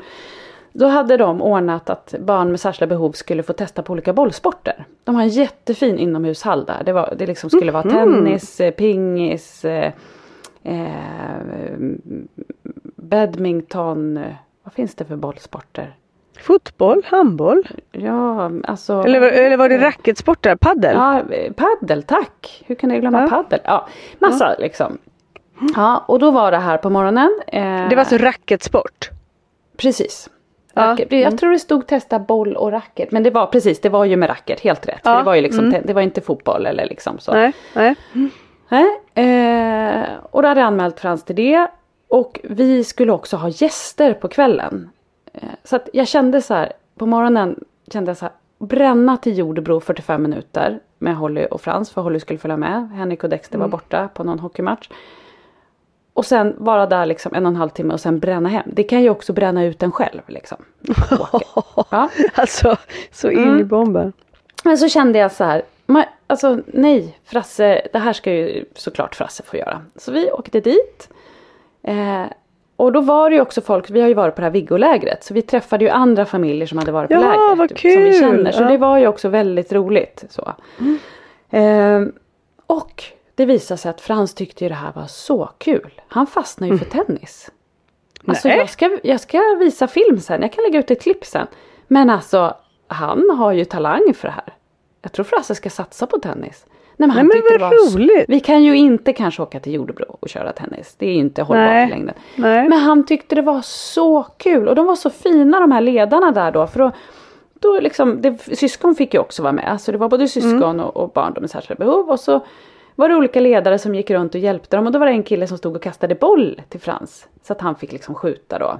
Då hade de ordnat att barn med särskilda behov skulle få testa på olika bollsporter. De har en jättefin inomhushall där. Det, var, det liksom skulle vara tennis, eh, pingis, eh, badminton. Vad finns det för bollsporter? Fotboll, handboll. Ja, alltså. Eller, var- eller var det racketsport där? Paddel? Ja, paddel, tack. Hur kan jag glömma Ja. paddel? Ja, massa liksom. Ja, och då var det här på morgonen. Eh, Det var alltså racketsport? Precis. Ja, Racket. Jag tror det stod testa boll och racket. Men det var precis, det var ju med racket, helt rätt. Ja, Det var ju liksom, det var inte fotboll eller liksom så. Nej, nej. Nej, eh, och då hade jag anmält Frans till det. Och vi skulle också ha gäster på kvällen. Eh, så att jag kände så här, på morgonen kände jag så här, bränna till Jordbro 45 minuter med Holly och Frans, för Holly skulle följa med. Henrik och Dexter var borta på någon hockeymatch. Och sen vara där liksom en och en halv timme och sen bränna hem. Det kan ju också bränna ut en själv liksom. Ja. Alltså, så in Mm. i bomben. Men så kände jag så här, man, alltså nej, Frasse, det här ska ju såklart Frasse få göra. Så vi åkte dit. Eh, och då var det ju också folk, vi har ju varit på det här Viggolägret, så vi träffade ju andra familjer som hade varit på Ja, lägret. vad Som vi kul! känner, så Ja. det var ju också väldigt roligt. Så. Eh, och det visade sig att Frans tyckte ju det här var så kul. Han fastnade ju för tennis. Alltså jag ska, jag ska visa film sen, jag kan lägga ut ett klipp sen. Men alltså, han har ju talang för det här. Jag tror Frasse ska satsa på tennis. Nej, men han Nej, men vad var så- roligt. Vi kan ju inte kanske åka till Jordebro och köra tennis. Det är ju inte hållbart Nej. i längden. Nej. Men han tyckte det var så kul och de var så fina de här ledarna där då. För då, då liksom, det, syskon fick ju också vara med. Alltså det var både syskon Mm. och, och barn med särskilda behov. Och så var det olika ledare som gick runt och hjälpte dem. Och då var det en kille som stod och kastade boll till Frans. Så att han fick liksom skjuta då.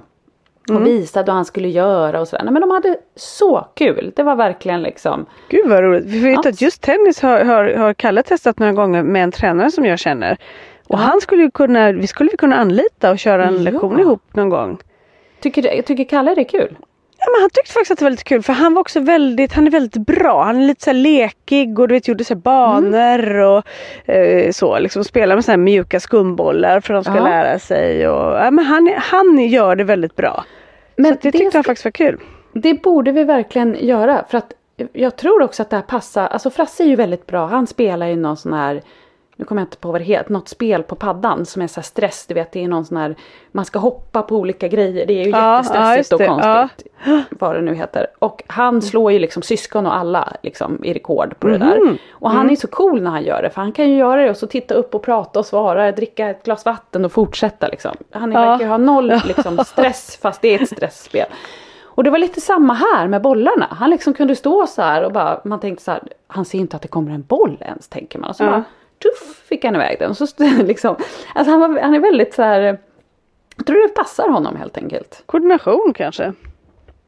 Och Mm. visade vad han skulle göra och sådär. Nej, Men de hade så kul. Det var verkligen liksom. Gud vad roligt. Vi vet Ja. att just tennis har, har, har Kalle testat några gånger med en tränare som jag känner. Och han skulle ju kunna, vi skulle ju kunna anlita och köra en Ja. lektion ihop någon gång. Tycker, tycker Kalle det är kul? Ja, men han tyckte faktiskt att det var lite kul för han var också väldigt, han är väldigt bra. Han är lite så lekig och du vet gjorde så banor och eh, så liksom spelar med så mjuka skumbollar för att de ska Ja. lära sig. Och, ja, men han, han gör det väldigt bra. Men det det tyckte han ska- faktiskt var kul. Det borde vi verkligen göra för att jag tror också att det här passar, alltså Frasse är ju väldigt bra, han spelar ju någon sån här nu kommer jag inte på vad det heter, något spel på paddan som är så stress, du vet det är någon sån här, man ska hoppa på olika grejer, det är ju Ja, ja, jättestressigt just och det, konstigt. Vad det nu heter. Och han slår ju liksom syskon och alla liksom i rekord på det Mhm. där. Och Mm. han är så cool när han gör det, för han kan ju göra det och så titta upp och prata och svara, dricka ett glas vatten och fortsätta liksom. Han Ja. verkar ha noll liksom, stress, fast det är ett stressspel. Och det var lite samma här med bollarna. Han liksom kunde stå så här och bara, man tänkte så här, han ser inte att det kommer en boll ens tänker man. Och så Ja. bara, tuff fick han iväg den. Så liksom, alltså han, var, han är väldigt så här, jag tror det passar honom helt enkelt. Koordination kanske.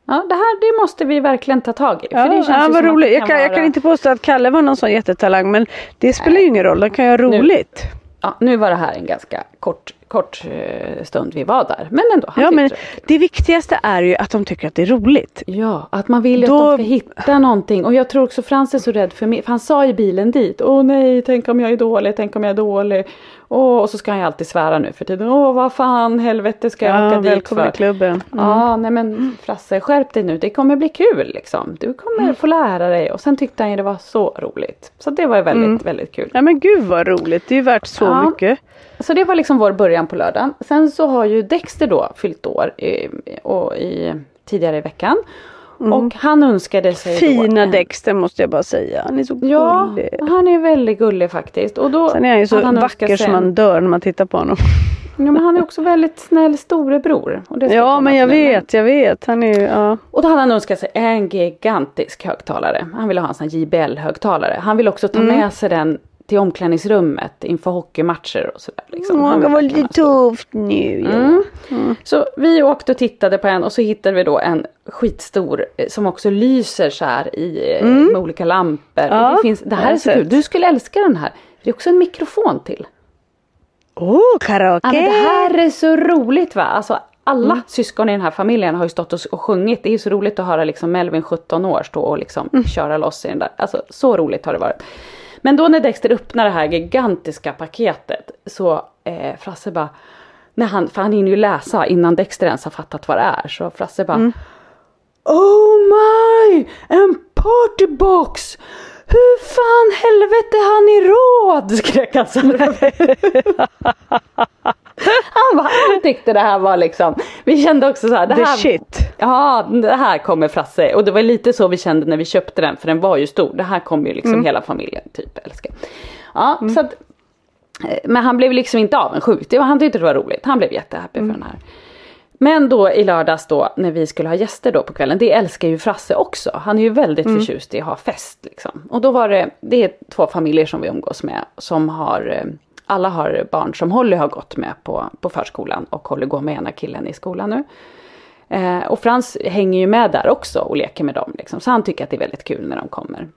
Ja, det här det måste vi verkligen ta tag i. Ja, för det känns ja, ju vad roligt. det Jag kan, jag vara- kan inte påstå att Kalle var någon sån jättetalang men det spelar ju ingen roll, de kan göra roligt. Ja, nu var det här en ganska kort, kort eh, stund vi var där. Men ändå, Ja, men det. det viktigaste är ju att de tycker att det är roligt. Ja, att man vill Då- att de ska hitta någonting. Och jag tror också Frans är så rädd för mig. För han sa i bilen dit. Åh nej, tänk om jag är dålig, tänk om jag är dålig. Åh, och så ska han ju alltid svära nu för tiden. Åh, vad fan, helvete ska jag Ja, åka dit välkommen för? i klubben. Mm. Ja, nej men Frasse, skärp dig nu. Det kommer bli kul liksom. Du kommer Mm. få lära dig. Och sen tyckte han ju det var så roligt. Så det var ju väldigt, Mm. väldigt kul. Ja men gud vad roligt, det är ju värt så Ja. mycket. Så det var liksom vår början på lördagen. Sen så har ju Dexter då fyllt år i, och i, tidigare i veckan. Och han önskade sig då Mm. Fina en- Dexter måste jag bara säga. Han är så Ja, gullig. han är väldigt gullig faktiskt. Och då Sen är han ju så han vacker som man dör när man tittar på honom. Ja, men han är också väldigt snäll storebror. Och Ja men jag vet, jag vet. Han är ju, ja. Och då hade han önskat sig en gigantisk högtalare. Han ville ha en sån här JBL-högtalare. Han vill också ta Mm. med sig den till omklädningsrummet inför hockeymatcher och sådär. Liksom. Han det var lite tufft nu. Ja. Mm. Så vi åkte och tittade på en och så hittade vi då en skitstor eh, som också lyser så här i, eh, med olika lampor. Mm. Ja, det, finns, det här är så kul. Du skulle älska den här. Det är också en mikrofon till. Åh, karaoke! Ja, det här är så roligt va. Alltså, alla Mm. syskon i den här familjen har ju stått och, och sjungit. Det är så roligt att höra liksom Melvin 17 år stå och liksom Mm. köra loss i den där. Alltså så roligt har det varit. Men då när Dexter öppnar det här gigantiska paketet så eh, Frasse bara när han, för han hinner ju läsa innan Dexter ens har fattat vad det är. Så Frasse bara Mm. Oh my! En partybox! Hur fan helvete har ni råd? skrek han. Han, bara, han tyckte det här var liksom, vi kände också så här, det The här, shit. Ja, det här kommer Frasse. Och det var lite så vi kände när vi köpte den, för den var ju stor. Det här kommer ju liksom hela familjen typ älska. Ja, så att, eh, men han blev liksom inte avundsjuk. Det var, han tyckte det var roligt. Han blev jättehappy för den här. Men då i lördags då när vi skulle ha gäster då på kvällen, det älskar ju Frasse också. Han är ju väldigt förtjust i att ha fest liksom. Och då var det, det är två familjer som vi umgås med som har, eh, alla har barn som Holly har gått med på, på förskolan och Holly går med ena killen i skolan nu. Eh, och Frans hänger ju med där också och leker med dem liksom. Så han tycker att det är väldigt kul när de kommer.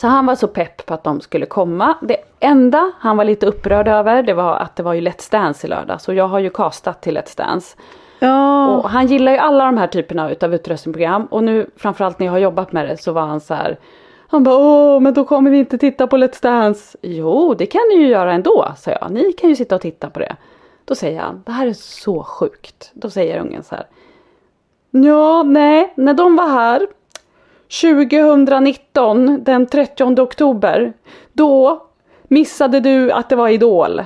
Så han var så pepp på att de skulle komma. Det enda han var lite upprörd över det var att det var ju Let's Dance i lördag. Så jag har ju castat till Let's Dance. Ja. Och han gillar ju alla de här typerna utav utrustningsprogram. Och nu framförallt när jag har jobbat med det så var han så här. Han bara, åh men då kommer vi inte titta på Let's Dance. Jo det kan ni ju göra ändå, sa jag. Ni kan ju sitta och titta på det. Då säger han, det här är så sjukt. Då säger ungen så här. Ja, nej, när de var här 2019 den 30 oktober. Då missade du att det var Idol.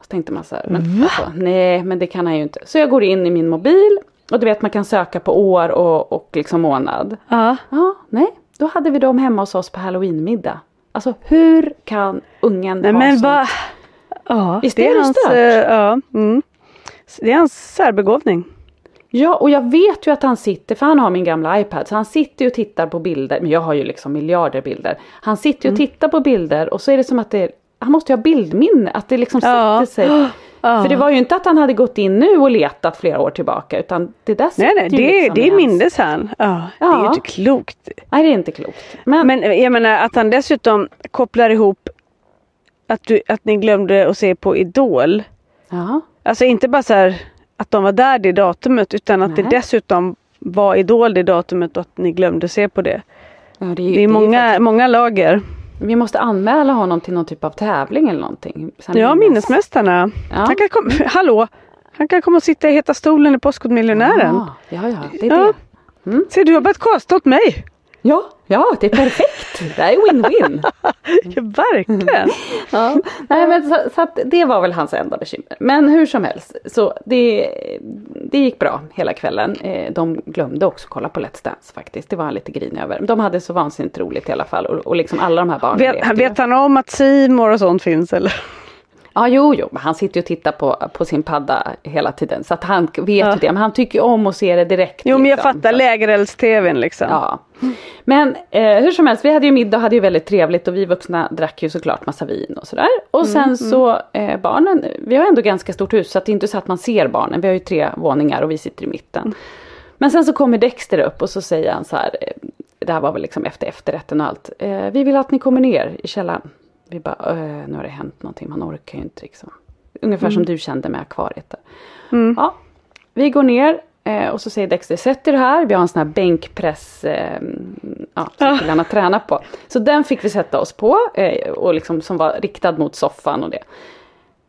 Så tänkte man så här, men alltså, nej men det kan han ju inte. Så jag går in i min mobil och du vet man kan söka på år och, och liksom månad. Ja. Ja, nej, då hade vi dem hemma hos oss på halloweenmiddag. Alltså hur kan ungen Nej ha men vad... Ja, Visst det är är hans... stört? eh, Ja, mm. Det är hans särbegåvning. Ja, och jag vet ju att han sitter, för han har min gamla iPad, så han sitter ju och tittar på bilder, men jag har ju liksom miljarder bilder. Han sitter ju och tittar på bilder och så är det som att det, han måste ju ha bildminne, att det liksom Ja. sätter sig. För det var ju inte att han hade gått in nu och letat flera år tillbaka, utan det där Nej, nej, det, liksom det mindes han. Ja, Det är ju inte klokt. Nej, det är inte klokt. Men, Men jag menar att han dessutom kopplar ihop att, du, att ni glömde att se på Idol. ja. Alltså inte bara så här att de var där det datumet utan att det Nej. dessutom var Idol det datumet och att ni glömde se på det. ja, det är, Det är det är många, faktiskt- många lager. Vi måste anmäla honom till någon typ av tävling eller någonting. Sen Ja, minnes- minnesmästarna. Ja. Han kan komma, hallå! Han kan komma och sitta i Heta stolen i Påskmiljonären. Ja, ja, ja, det är Ja. det. Se, du har börjat casta åt mig! Ja, ja, det är perfekt. Det här är win-win. Ja, verkligen! Ja. Nej, men så, så att det var väl hans enda bekymmer. Men hur som helst, så det, det gick bra hela kvällen. Eh, De glömde också kolla på Let's Dance faktiskt. Det var han lite grinig över. De hade så vansinnigt roligt i alla fall. Och, och liksom alla de här barnen Vet, vet han om att Simor och sånt finns eller? Ja, jo, jo, men han sitter ju och tittar på, på sin padda hela tiden. Så att han vet Ja. ju det. Men han tycker om att se det direkt. Jo men jag liksom. fattar lägerelds-tvn liksom. Ja. Men eh, hur som helst, vi hade ju middag och hade ju väldigt trevligt och vi vuxna drack ju såklart massa vin och sådär. Och sen så eh, barnen, vi har ändå ganska stort hus så att det är inte så att man ser barnen. Vi har ju tre våningar och vi sitter i mitten. Men sen så kommer Dexter upp och så säger han så här, eh, det här var väl liksom efter efterrätten och allt. Eh, vi vill att ni kommer ner i källaren. Vi bara, nu har det hänt någonting, man orkar ju inte liksom. Ungefär som du kände med akvariet där. Ja, vi går ner eh, och så säger Dexter, sätt er här, vi har en sån här bänkpress eh, ja, som killarna tränar på. Så den fick vi sätta oss på eh, och liksom som var riktad mot soffan och det.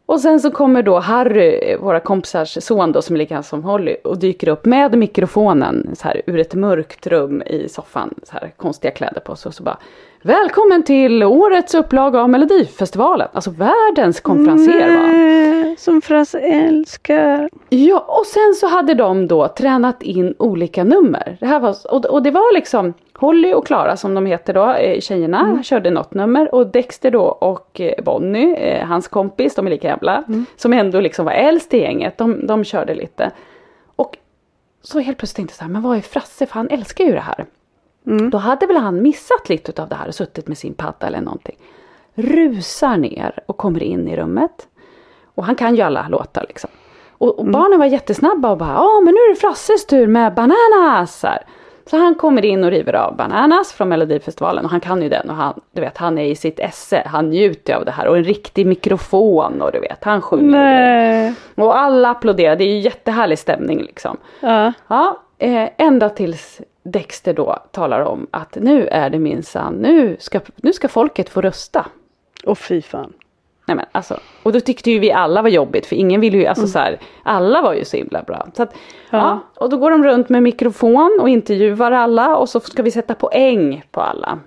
Och sen så kommer då Harry, våra kompisars son då som är lika som Holly och dyker upp med mikrofonen så här ur ett mörkt rum i soffan. Så här konstiga kläder på sig och så bara Välkommen till årets upplaga av Melodifestivalen. Alltså världens konferenser va. Som Frasse älskar. Ja, och sen så hade de då tränat in olika nummer. Det här var, och, och det var liksom Holly och Klara som de heter då, eh, tjejerna, körde något nummer och Dexter då och eh, Bonnie, eh, hans kompis, de är lika jävla, som ändå liksom var äldst i gänget, de, de körde lite. Och så helt plötsligt tänkte jag så här, men vad är Frasse, för han älskar ju det här. Då hade väl han missat lite av det här och suttit med sin padda eller någonting. Rusar ner och kommer in i rummet. Och han kan ju alla låtar liksom. Och, och barnen var jättesnabba och bara, ja men nu är det Frasses tur med Bananas! Så, här. så han kommer in och river av Bananas från Melodifestivalen och han kan ju den och han, du vet, han är i sitt esse, han njuter av det här och en riktig mikrofon och du vet, han sjunger. Nej. Och alla applåderar, det är ju jättehärlig stämning liksom. Ja. Ja, eh, ända tills Dexter då talar om att nu är det minsann, nu ska, nu ska folket få rösta. Och fy fan. Nej men alltså, och då tyckte ju vi alla var jobbigt för ingen ville ju, alltså Mm. så här, alla var ju så himla bra. Så att, ja. och då går de runt med mikrofon och intervjuar alla och så ska vi sätta poäng på alla.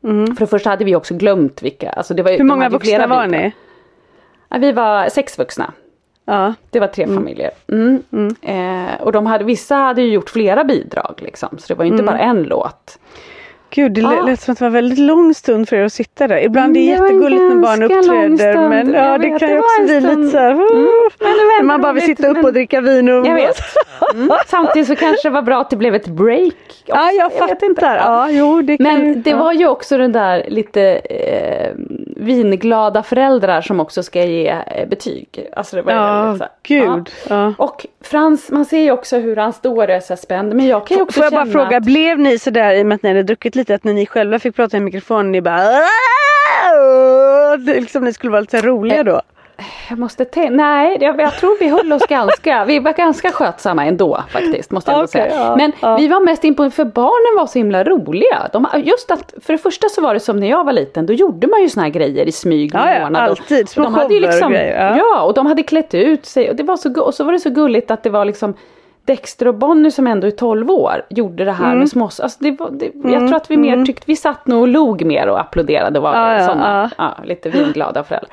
För det första hade vi också glömt vilka, alltså det var Mm. Hur många vuxna var ni? Ja, vi var sex vuxna. Ja. Det var tre familjer. Mm. Eh, och de hade, vissa hade ju gjort flera bidrag liksom, så det var ju inte Mm. bara en låt. Gud, det Ja. lät som att det var en väldigt lång stund för er att sitta där. Ibland är det Mm, det en jättegulligt när barn uppträder. Men ja, Jag det vet, kan ju också bli lite stund. så här. men det var när man bara vill sitta upp men- och dricka vin och Jag vet. Mm. Samtidigt så kanske det var bra att det blev ett break. också. Ja, jag vet fattar. inte. Ja, jo, det kan ju- Men det ja. var ju också den där lite eh, vinglada föräldrar som också ska ge eh, betyg. Alltså det var ju Ja, väldigt gud. Ja. Och Frans, man ser ju också hur han står och är så spänd. Men jag kan ju också Får jag bara känna fråga, att- blev ni sådär i och med att ni hade druckit lite att när ni själva fick prata i mikrofonen ni bara är liksom ni skulle vara lite roliga då? jag måste tänka, nej jag, jag, tror vi höll oss ganska, vi var ganska skötsamma ändå faktiskt måste jag okay, säga. Ja, Men ja. vi var mest imponerade för barnen var så himla roliga. De, just att, för det första så var det som när jag var liten, då gjorde man ju såna här grejer i smyg. Ja, ja alltid, små de hade liksom, och grejer. Ja. ja. och de hade klätt ut sig och, det var så, och så var det så gulligt att det var liksom Dexter och Bonnie som ändå är 12 år gjorde det här mm. med små... Alltså det var, det, mm. Jag tror att vi mer mm. tyckte, vi satt nog och log mer och applåderade och var ja, sådana, ja. Ja, lite vinglada föräldrar.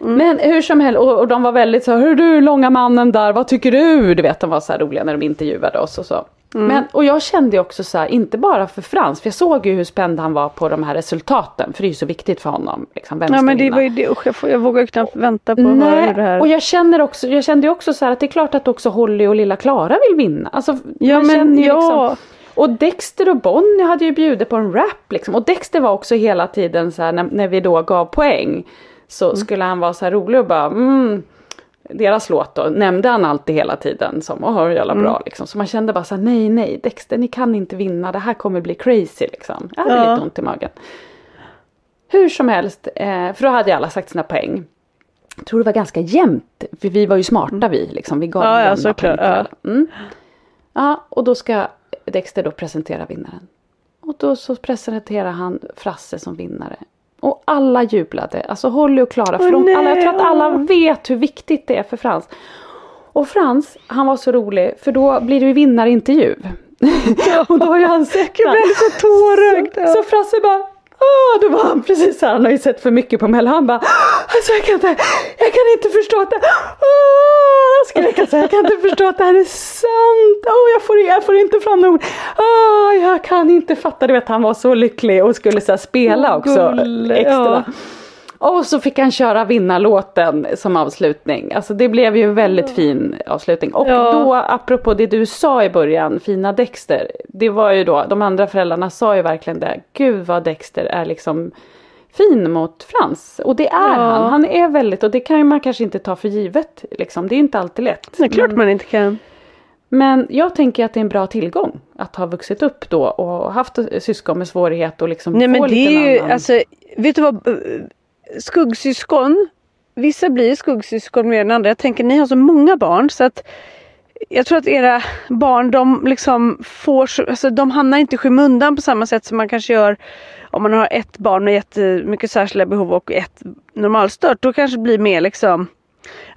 Mm. Men hur som helst, och, och, de var väldigt så hur du långa mannen där, vad tycker du? Du vet de var så här roliga när de intervjuade oss och så. Mm. Men, och jag kände också så här, inte bara för Frans, för jag såg ju hur spänd han var på de här resultaten, för det är ju så viktigt för honom. Liksom, ja men det var ju det, jag, får, jag vågar knappt vänta på Nej, att höra det här. Och jag känner också, jag kände också så här att det är klart att också Holly och lilla Klara vill vinna. Alltså, ja men ja. Liksom, och Dexter och Bonnie hade ju bjudit på en rap liksom. Och Dexter var också hela tiden så här när, när vi då gav poäng. Så mm. skulle han vara så här rolig och bara mm, deras låt då nämnde han alltid hela tiden som åh jävla bra mm. liksom. Så man kände bara så här, nej nej Dexter ni kan inte vinna det här kommer bli crazy liksom. Jag hade ja. lite ont i magen. Hur som helst, eh, för då hade ju alla sagt sina poäng. Jag tror det var ganska jämnt, för vi var ju smarta mm. vi liksom. Vi gav ja, ja, såklart. Ja. Mm. ja, och då ska Dexter då presentera vinnaren. Och då så presenterar han Frasse som vinnare. Och alla jublade, alltså Holly och Klara. För oh, alla, jag tror att alla vet hur viktigt det är för Frans. Och Frans, han var så rolig för då blir det ju vinnarintervju. och då har ju han sett Jag blev så tårögd. Så, så Frasse bara Ah, då var han precis här, han har ju sett för mycket på Mello. Han bara, alltså jag kan inte, jag kan inte förstå att det, ah, skrek han jag kan inte förstå att det här är sant. Oh, jag, får, jag får inte fram ord. Ah, jag kan inte fatta, du vet han var så lycklig och skulle så spela också Gulle, extra. Ja. Och så fick han köra vinnarlåten som avslutning. Alltså det blev ju en väldigt fin avslutning. Och ja. då apropå det du sa i början, fina Dexter. Det var ju då, de andra föräldrarna sa ju verkligen det. Gud vad Dexter är liksom fin mot Frans. Och det är ja. han. Han är väldigt, och det kan man kanske inte ta för givet. Liksom. Det är inte alltid lätt. Det är klart men, man inte kan. Men jag tänker att det är en bra tillgång att ha vuxit upp då och haft syskon med svårighet och liksom Nej, få men det är ju, annan... alltså, vet du vad skuggsyskon, vissa blir skuggsyskon mer än andra. Jag tänker ni har så många barn så att jag tror att era barn de liksom får, alltså de hamnar inte i skymundan på samma sätt som man kanske gör om man har ett barn med jättemycket särskilda behov och ett normalstört. Då kanske det blir mer liksom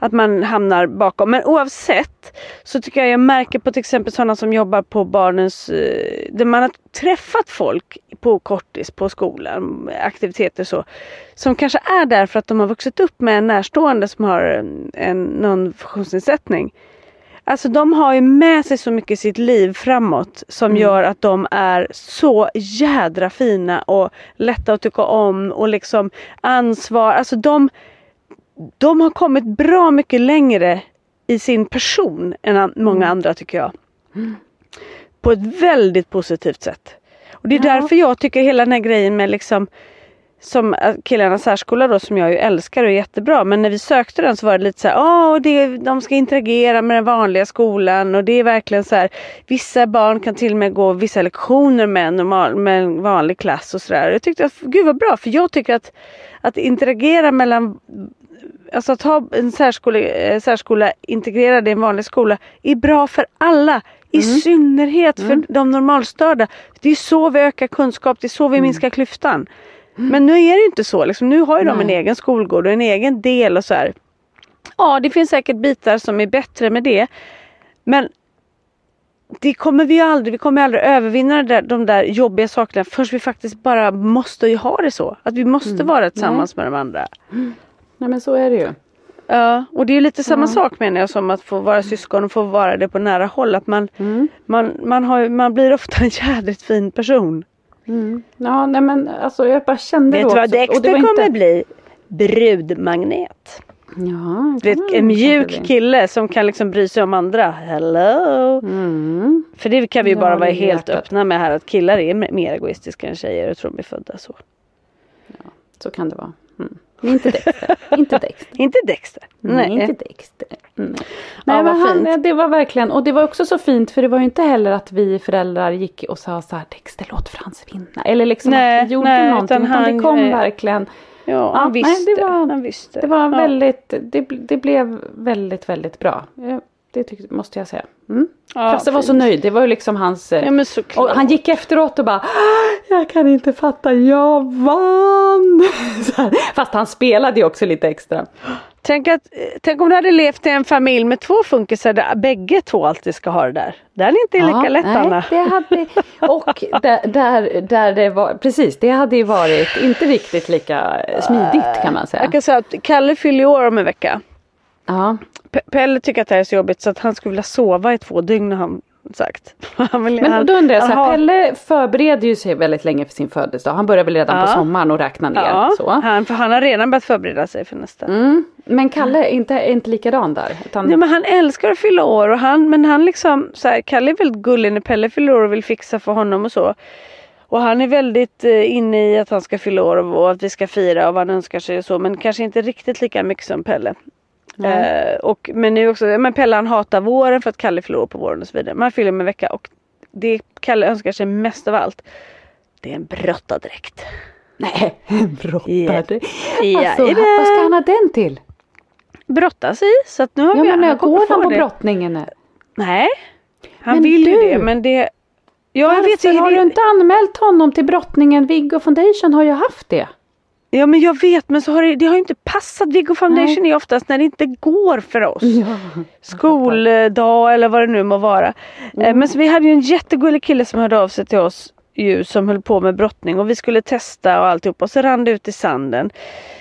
att man hamnar bakom. Men oavsett så tycker jag jag märker på till exempel sådana som jobbar på barnens, eh, där man har träffat folk på kortis på skolan, aktiviteter så. Som kanske är där för att de har vuxit upp med en närstående som har en, en, någon funktionsnedsättning. Alltså de har ju med sig så mycket i sitt liv framåt som mm. gör att de är så jädra fina och lätta att tycka om och liksom ansvar. Alltså de de har kommit bra mycket längre i sin person än många mm. andra tycker jag. På ett väldigt positivt sätt. Och det är ja. därför jag tycker hela den här grejen med liksom som killarnas särskola då som jag ju älskar och är jättebra men när vi sökte den så var det lite så här, åh det, de ska interagera med den vanliga skolan och det är verkligen så här vissa barn kan till och med gå vissa lektioner med en, normal, med en vanlig klass och sådär. Jag tyckte att gud vad bra för jag tycker att att interagera mellan alltså att ha en särskola, eh, särskola integrerad i en vanlig skola är bra för alla. I mm. synnerhet för mm. de normalstörda. Det är så vi ökar kunskap, det är så vi mm. minskar klyftan. Mm. Men nu är det inte så. Liksom, nu har ju de en egen skolgård och en egen del och så här. Ja, det finns säkert bitar som är bättre med det. Men det kommer vi aldrig, vi kommer aldrig övervinna där, de där jobbiga sakerna förrän vi faktiskt bara måste ju ha det så. Att vi måste mm. vara tillsammans med de andra. Nej men så är det ju. Ja och det är lite samma ja. sak menar jag som att få vara syskon och få vara det på nära håll. Att man, mm. man, man, har, man blir ofta en jädligt fin person. Mm. Ja nej men alltså jag bara kände Vet då. Vet du vad Dexter kommer inte... bli? Brudmagnet. Ja, vet, en mjuk kille som kan liksom bry sig om andra. Hello! Mm. För det kan vi ju bara vara helt hjärtat. öppna med här att killar är mer egoistiska än tjejer. Jag tror de är födda så. Ja, så kan det vara. Mm. Inte Dexter. inte Dexter. inte Dexter. Nej, Nej. inte Dexter. Mm. Nej, ja, men han, det var verkligen, och det var också så fint för det var ju inte heller att vi föräldrar gick och sa så här Dexter låt Frans vinna. Eller liksom nej, att vi gjorde nej, någonting. Utan, han, utan det kom nej. verkligen Ja, han nej, visste. det var- han visste. Det var ja. väldigt, det, det blev väldigt, väldigt bra. Ja, Det tyckte, måste jag säga. Mm. Ja, jag var så nöjd. Det var ju liksom hans... eh, Ja och han gick efteråt och bara Jag kan inte fatta, jag vann! Fast han spelade ju också lite extra. Tänk, att, eh, tänk om du hade levt i en familj med två funkisar där bägge två alltid ska ha det där. Det är inte lika lätt nej, Anna. Det hade, och där, där, där det var, precis det hade ju varit inte riktigt lika smidigt kan man säga. Jag kan säga att Kalle fyller år om en vecka. Ja. Pe- Pelle tycker att det här är så jobbigt så att han skulle vilja sova i två dygn har han sagt. Han vill- Men han- då undrar jag så här, Pelle förbereder ju sig väldigt länge för sin födelsedag. Han börjar väl redan Ja. på sommaren och räkna ner. Ja, Så. han, för han har redan börjat förbereda sig för nästa. Mm. Men Kalle är inte, är inte likadan där. Utan, Nej men han älskar att fylla år och han, men han liksom så här, Kalle är väldigt gullig när Pelle fyller år och vill fixa för honom och så. Och han är väldigt eh, inne i att han ska fylla år och, och att vi ska fira och vad han önskar sig och så men kanske inte riktigt lika mycket som Pelle. Eh, och, men nu också, men Pelle han hatar våren för att Kalle fyller år på våren och så vidare. Men han fyller om en vecka och det Kalle önskar sig mest av allt det är en brottardräkt. Nej, brottare. Ja. Alltså, Jajamän. vad ska han ha den till? Brottas i så att nu har Ja vi men kommer går han på det. brottningen? nu? Nej. Han Men vill ju du! det men det Ja jag vet Varför ju har det- du inte anmält honom till brottningen? Viggo Foundation har ju haft det. Ja men jag vet men så har det, det har ju inte passat. Viggo Foundation är oftast när det inte går för oss. Skoldag eller vad det nu må vara. Eh, Men så vi hade ju en jättegullig kille som hörde av sig till oss ju som höll på med brottning och vi skulle testa och alltihop och så rann det ut i sanden.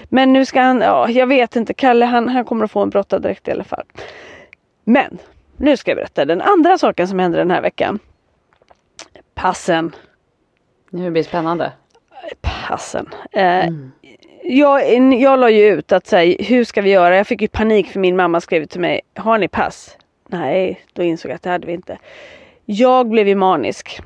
Men nu ska han, ja jag vet inte, Kalle han, han kommer att få en brottardräkt i alla fall. Men nu ska jag berätta den andra saken som hände den här veckan. Passen. Nu blir det spännande. Passen. Eh, jag, jag la ju ut att säga hur ska vi göra? Jag fick ju panik för min mamma skrev till mig, har ni pass? Nej, då insåg jag att det hade vi inte. Jag blev ju manisk.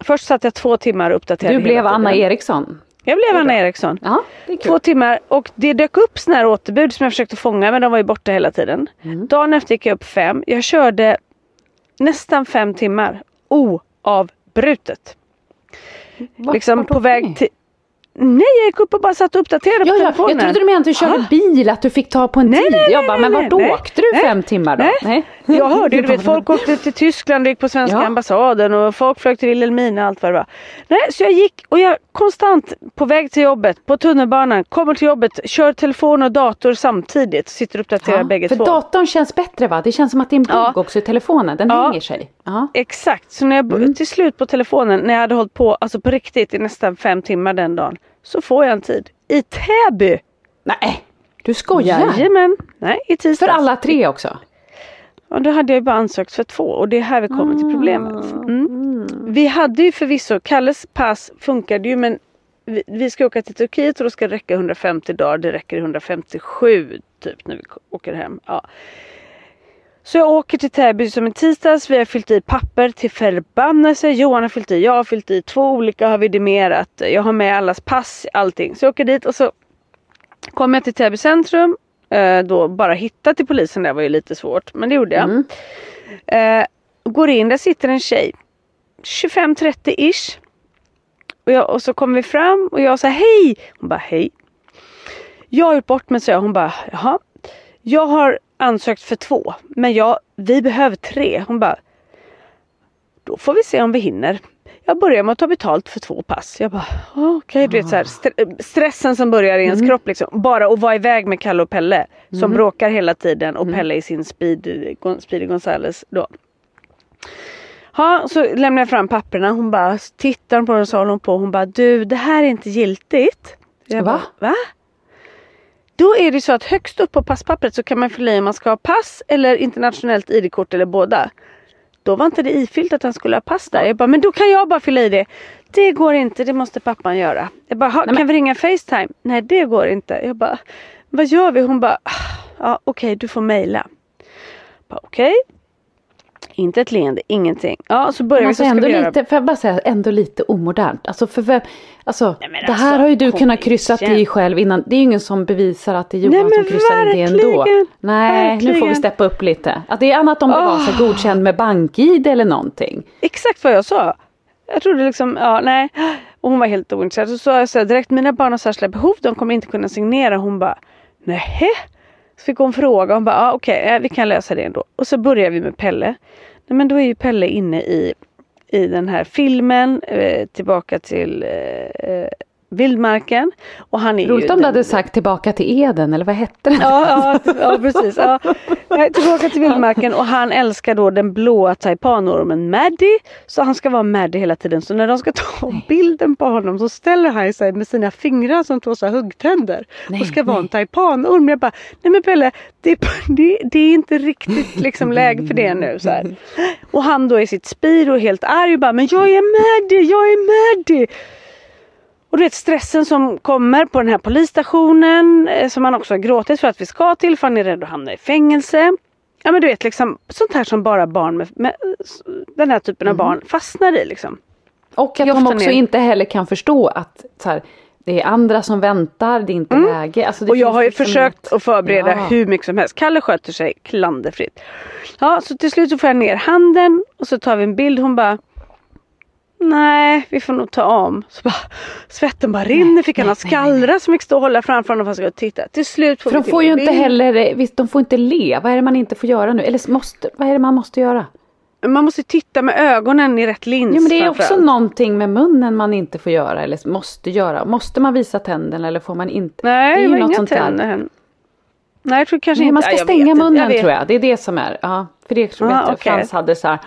Först satt jag två timmar och uppdaterade Du blev Anna. Eriksson. Jag blev Anna Eriksson. Ja. Två timmar och det dök upp såna här återbud som jag försökte fånga men de var ju borta hela tiden. Dagen efter gick jag upp fem. Jag körde nästan fem timmar oavbrutet. Vart- liksom vart på väg till... Nej jag gick upp och bara satt och uppdaterade Ja, på telefonen. jag trodde du menade att du körde Ah. bil, att du fick ta på en Nej, tid. nej, jag nej, bara, nej, men vart nej. åkte du fem timmar då? Nej. Jag hörde ju, du vet folk åkte till Tyskland och gick på svenska Ja. ambassaden och folk flög till Vilhelmina och allt vad det var. Nej, så jag gick och jag konstant på väg till jobbet, på tunnelbanan, kommer till jobbet, kör telefon och dator samtidigt, sitter och uppdaterar Ja, bägge för två. datorn känns bättre va? Det känns som att det är en bugg Ja. också i telefonen, den Ja. hänger sig. Ja. Exakt, så när jag Mm. till slut på telefonen, när jag hade hållit på, alltså på riktigt i nästan fem timmar den dagen, så får jag en tid. I Täby! Nej, du skojar? Jajamän! Nej, i tisdags. För alla tre också? Ja, då hade jag bara ansökt för två och det är här vi kommer till problemet. Mm. Vi hade ju förvisso, Kalles pass funkade ju men vi, vi ska åka till Turkiet och då ska det räcka 150 dagar. Det räcker 157 typ när vi åker hem. Ja. Så jag åker till Täby som en tisdags. Vi har fyllt i papper till förbannelse. Johan har fyllt i, jag har fyllt i. Två olika har vidimerat. Jag har med allas pass, allting. Så jag åker dit och så kommer jag till Täby centrum. Eh, då bara hitta till polisen där var ju lite svårt. Men det gjorde jag. Eh, går in, där sitter en tjej. 25-30 ish. Och, jag, och så kommer vi fram och jag säger hej. Hon bara hej. Jag har gjort bort mig så jag. Hon bara jaha. Jag har ansökt för två. Men jag, vi behöver tre. Hon bara. Då får vi se om vi hinner. Jag börjar med att ta betalt för två pass. Jag bara "Ja, okej. Du vet så här, stre- stressen som börjar i ens kropp liksom. Bara att vara iväg med Kalle och Pelle. Som bråkar hela tiden och Pelle i sin speed, Speedy Gonzales då. Ja, så lämnar jag fram papperna. Hon bara tittar på den och håller hon på. Hon bara du det här är inte giltigt. Jag Va? Bara, Va? Då är det så att högst upp på passpappret så kan man fylla i om man ska ha pass eller internationellt ID-kort eller båda. Då var inte det ifyllt att han skulle ha pass där. Jag bara, men då kan jag bara fylla i det. Det går inte, det måste pappan göra. Jag bara, "Ha, kan vi ringa Facetime? Nej det går inte. Jag bara, vad gör vi? Hon bara, "Ah, ja okej du får mejla. Okej. Inte ett leende, ingenting. Ja så börjar Men vi alltså så ändå vi lite, får jag bara säga, ändå lite omodernt. Alltså för vem, alltså, Nej, det här alltså, har ju du kunnat kryssa igen. i själv innan. Det är ju ingen som bevisar att det är Johan Nej, som kryssar i det ändå. verkligen, Nej, nu får vi verkligen. steppa upp lite. Att det är annat om det var så godkänd med bank-id eller någonting. Exakt vad jag sa. Jag trodde liksom, ja nej. Och hon var helt ointresserad. Så sa jag så här, direkt mina barn har särskilda behov, de kommer inte kunna signera. Hon bara, nähä? Så fick hon fråga, hon bara, ah, okej okay, vi kan lösa det ändå. Och så börjar vi med Pelle. Nej, men då är ju Pelle inne i, i den här filmen, eh, tillbaka till eh, eh vildmarken. Och han är Roligt om du hade sagt tillbaka till Eden eller vad hette den? Ja, ja, ja precis. Ja. Tillbaka till vildmarken och han älskar då den blåa taipanormen Maddie. Så han ska vara Maddie hela tiden. Så när de ska ta bilden på honom så ställer han sig med sina fingrar som två så huggtänder. Nej, och ska nej. vara en taipanorm. Jag bara, nej men Pelle, det, det, det är inte riktigt liksom läge för det nu. Så här. Och han då i sitt spir och helt arg och bara, men jag är Maddie, jag är Maddie. Och du vet stressen som kommer på den här polisstationen eh, som han också har gråtit för att vi ska till för han är rädd att hamna i fängelse. Ja men du vet liksom sånt här som bara barn med, med den här typen av mm. barn fastnar i liksom. Och att de också ner. inte heller kan förstå att så här, det är andra som väntar, det är inte mm. läge. Alltså och jag har ju liksom försökt något... att förbereda ja. hur mycket som helst. Kalle sköter sig klanderfritt. Ja så till slut så får jag ner handen och så tar vi en bild. Hon bara Nej, vi får nog ta om. Så bara, svetten bara rinner, fick han skallra som fick stå och hålla framför honom för att titta. Till slut får För vi de får ju inte heller, visst de får inte le. Vad är det man inte får göra nu? Eller måste, vad är det man måste göra? Man måste titta med ögonen i rätt lins. Ja men det är också någonting med munnen man inte får göra eller måste göra. Måste man visa tänderna eller får man inte? Nej, det är ju något sånt tänder. där. Nej jag tror kanske Nej, inte. Man ska stänga munnen tror jag. Det är det som är. Ja, för det tror jag ah, okay. Frans hade så här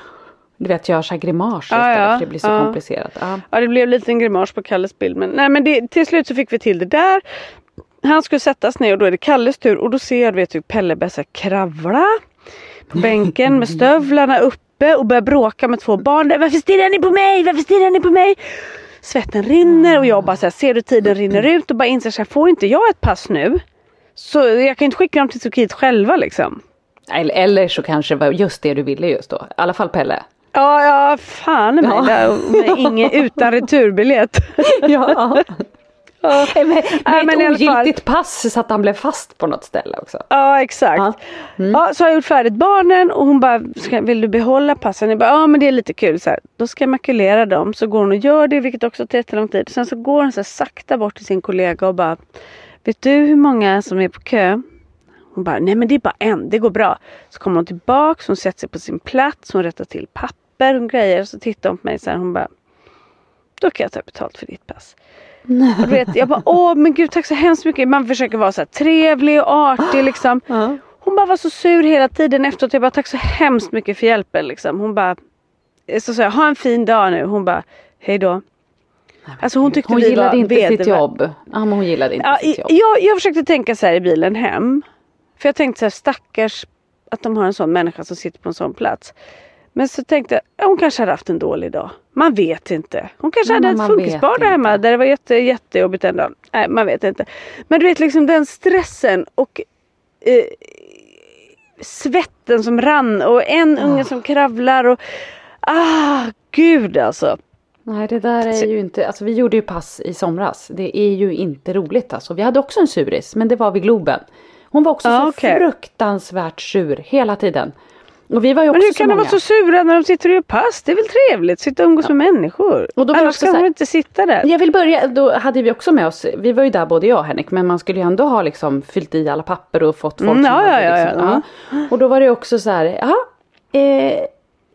du vet göra så grimas ah, istället ja. för det blir så ah. komplicerat. Ah. Ja det blev en liten grimas på Kalles bild men, nej, men det, till slut så fick vi till det där. Han skulle sättas ner och då är det Kalles tur och då ser jag vet, hur Pelle börjar kravla på bänken med stövlarna uppe och börjar bråka med två barn. Varför stirrar ni på mig? Varför stirrar ni på mig? Svetten rinner och jag bara så här, ser du tiden rinner ut och bara inser så här, får inte jag ett pass nu? Så jag kan inte skicka dem till Turkiet själva liksom. Eller, eller så kanske det var just det du ville just då. I alla fall Pelle. Ja, ja fan ja. med ingen, utan returbiljett. ja. Ja. Med, med ett ogiltigt pass så att han blev fast på något ställe också. Ja exakt. Ja. Mm. ja så har jag gjort färdigt barnen och hon bara, vill du behålla passen? Jag bara, ja men det är lite kul. Så här. Då ska jag makulera dem. Så går hon och gör det vilket också tar jättelång tid. Sen så går hon så här, sakta bort till sin kollega och bara, vet du hur många som är på kö? Hon bara, nej men det är bara en, det går bra. Så kommer hon tillbaks, hon sätter sig på sin plats, hon rättar till papper papper och grejer. Så tittar hon på mig så här, hon bara Då kan jag ta betalt för ditt pass. Nej. Och vet, jag bara åh men gud tack så hemskt mycket. Man försöker vara så här trevlig och artig liksom. Uh Hon bara var så sur hela tiden efteråt. Jag bara tack så hemskt mycket för hjälpen liksom. Hon bara så sa jag ha en fin dag nu. Hon bara hej då. Alltså hon tyckte hon vi gillade var inte sitt jobb. Ja, men hon gillade inte ja, sitt jobb. Jag, jag försökte tänka så här i bilen hem. För jag tänkte så här stackars att de har en sån människa som sitter på en sån plats. Men så tänkte jag, hon kanske hade haft en dålig dag. Man vet inte. Hon kanske Nej, hade ett funkisbarn där hemma där det var jätte, jättejobbigt en dag. Nej man vet inte. Men du vet liksom den stressen och eh, svetten som rann och en oh. unge som kravlar och ah gud alltså. Nej det där är ju inte, alltså vi gjorde ju pass i somras. Det är ju inte roligt alltså. Vi hade också en suris men det var vid Globen. Hon var också ah, så okay. fruktansvärt sur hela tiden. Och vi var ju också Men hur kan de vara så sura när de sitter och gör pass? Det är väl trevligt, sitta och umgås ja. med människor. Och då Annars ska de inte sitta där. Jag vill börja, då hade vi också med oss, vi var ju där både jag och Henrik, men man skulle ju ändå ha liksom fyllt i alla papper och fått folk mm, som ja, ja, liksom, ja, ja. Och då var det också så här, ja, eh,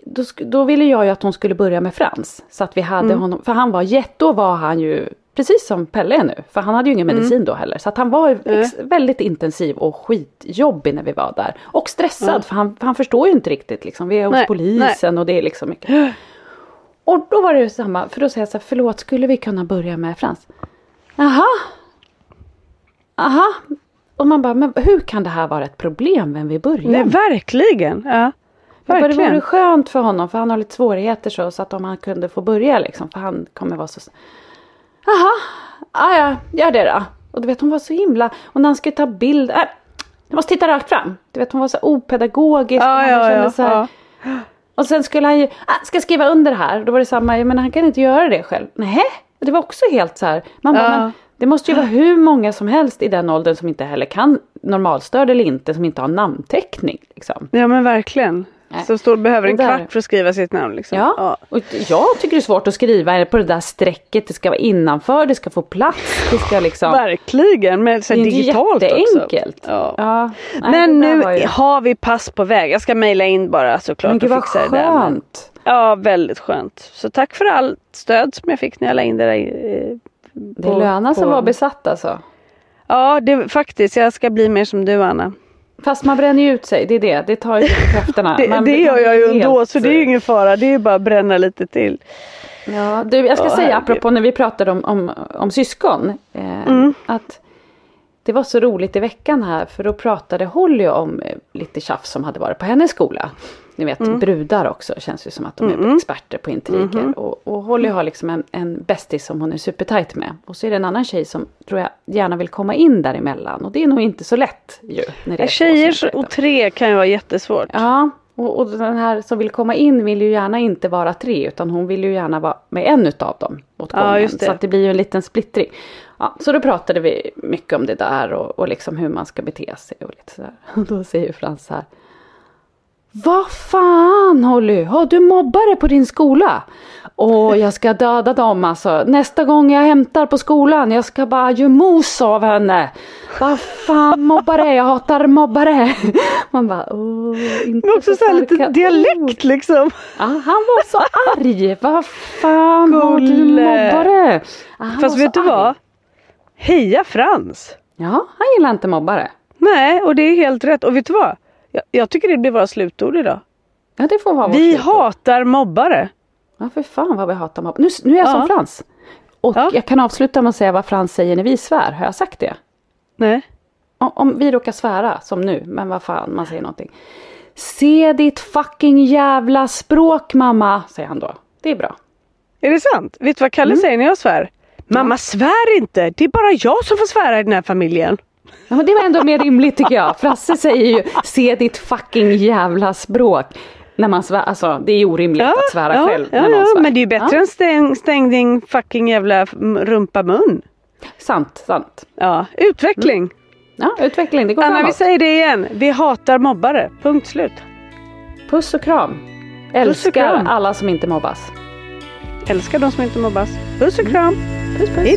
då, då, ville jag ju att hon skulle börja med Frans. Så att vi hade mm. honom, för han var jätte, då var han ju Precis som Pelle är nu, för han hade ju ingen mm. medicin mm. då heller. Så att han var mm. väldigt intensiv och skitjobbig när vi var där. Och stressad mm. för han, han förstår ju inte riktigt liksom. Vi är hos nej, polisen nej. och det är liksom mycket. Och då var det ju samma, för då säger jag så här, förlåt skulle vi kunna börja med Frans? Jaha. Aha. Och man bara, men hur kan det här vara ett problem vem vi börjar Nej verkligen. Ja. Verkligen. Det vore skönt för honom för han har lite svårigheter så, så att om han kunde få börja liksom för han kommer vara så Jaha, ah, ja, gör det då. Och du vet hon var så himla, och när han skulle ta bild, äh, jag måste titta rakt fram. Du vet hon var så opedagogisk. Ja, ja, ja, så här, ja. Och sen skulle han ju, ah, ska skriva under här. Då var det samma, men han kan inte göra det själv. Nej, det var också helt så här. Man bara, men det måste ju vara hur många som helst i den åldern som inte heller kan normalstörd eller inte, som inte har namnteckning. Liksom. Ja men verkligen. Nej. Som står behöver en Det där- kvart för att skriva sitt namn. Liksom. Ja, och jag tycker det är svårt att skriva på det där strecket. Det ska vara innanför, det ska få plats, det ska liksom... Verkligen, men så Det är digitalt jätteenkelt. också. Ja. Ja, nej, men det nu ju- har vi pass på väg. Jag ska mejla in bara såklart Men gud och vad fixa det där. Men- skönt. Ja, väldigt skönt. Så tack för allt stöd som jag fick när jag la in det där. eh, Det på- lönar sig att vara besatt alltså. Ja, det, faktiskt. Jag ska bli mer som du Anna. Fast man bränner ju ut sig, det är det. Det tar ju krafterna. Det, Man- det gör jag ju ändå helt- så det är ju ingen fara. Det är ju bara att bränna lite till. Ja, du, jag ska Åh, säga herregud. apropå när vi pratade om, om, om syskon. Eh, Mm. Att det var så roligt i veckan här för då pratade Holly om eh, lite tjafs som hade varit på hennes skola. Ni vet Mm. brudar också känns ju som att de är experter på intriger. Mm-hmm. Och, och Holly har liksom en, en bästis som hon är supertajt med. Och så är det en annan tjej som tror jag gärna vill komma in däremellan. Och det är nog inte så lätt ju. När det är två Tjejer som är tajta. och tre kan ju vara jättesvårt. Ja, och, och den här som vill komma in vill ju gärna inte vara tre utan hon vill ju gärna vara med en utav dem åt Ja, gången. det. Så att det blir ju en liten splittring. Ja, så då pratade vi mycket om det där och, och liksom hur man ska bete sig och lite sådär. Och då säger Frans så här. Vad fan Holly, har du mobbare på din skola? Åh, jag ska döda dem alltså. Nästa gång jag hämtar på skolan, jag ska bara göra mos av henne. Vad fan mobbare, jag hatar mobbare. Man bara, åh, inte Men också så här lite dialekt liksom. Ja, han var så arg. Vad fan har du Gulle. mobbare? Ja, Fast vet så du vad? Heja Frans! Ja, han gillar inte mobbare. Nej, och det är helt rätt. Och vet du vad? Jag, jag tycker det blir våra slutord idag. Ja, det får vara Vi slutord. hatar mobbare. Ja, för fan vad vi hatar mobbare. Nu, nu är jag Ja. som Frans. Och Ja. jag kan avsluta med att säga vad Frans säger när vi svär. Har jag sagt det? Nej. Om, om vi råkar svära, som nu, men vad fan, man säger någonting. Se ditt fucking jävla språk mamma, säger han då. Det är bra. Är det sant? Vet du vad Kalle säger när jag svär? Mamma svär inte! Det är bara jag som får svära i den här familjen. Ja, men det var ändå mer rimligt tycker jag. Frasse säger ju se ditt fucking jävla språk. När man svär, alltså det är ju orimligt att svära ja, själv ja, när någon ja, svär. men det är ju bättre än stäng, din fucking jävla rumpa mun. Sant, sant. Ja, utveckling. Ja, utveckling, det går Anna vi framåt. säger det igen. Vi hatar mobbare. Punkt slut. Puss och kram. Puss och Älskar kram. alla som inte mobbas. Älskar de som inte mobbas. Puss och kram. Puss puss. Hej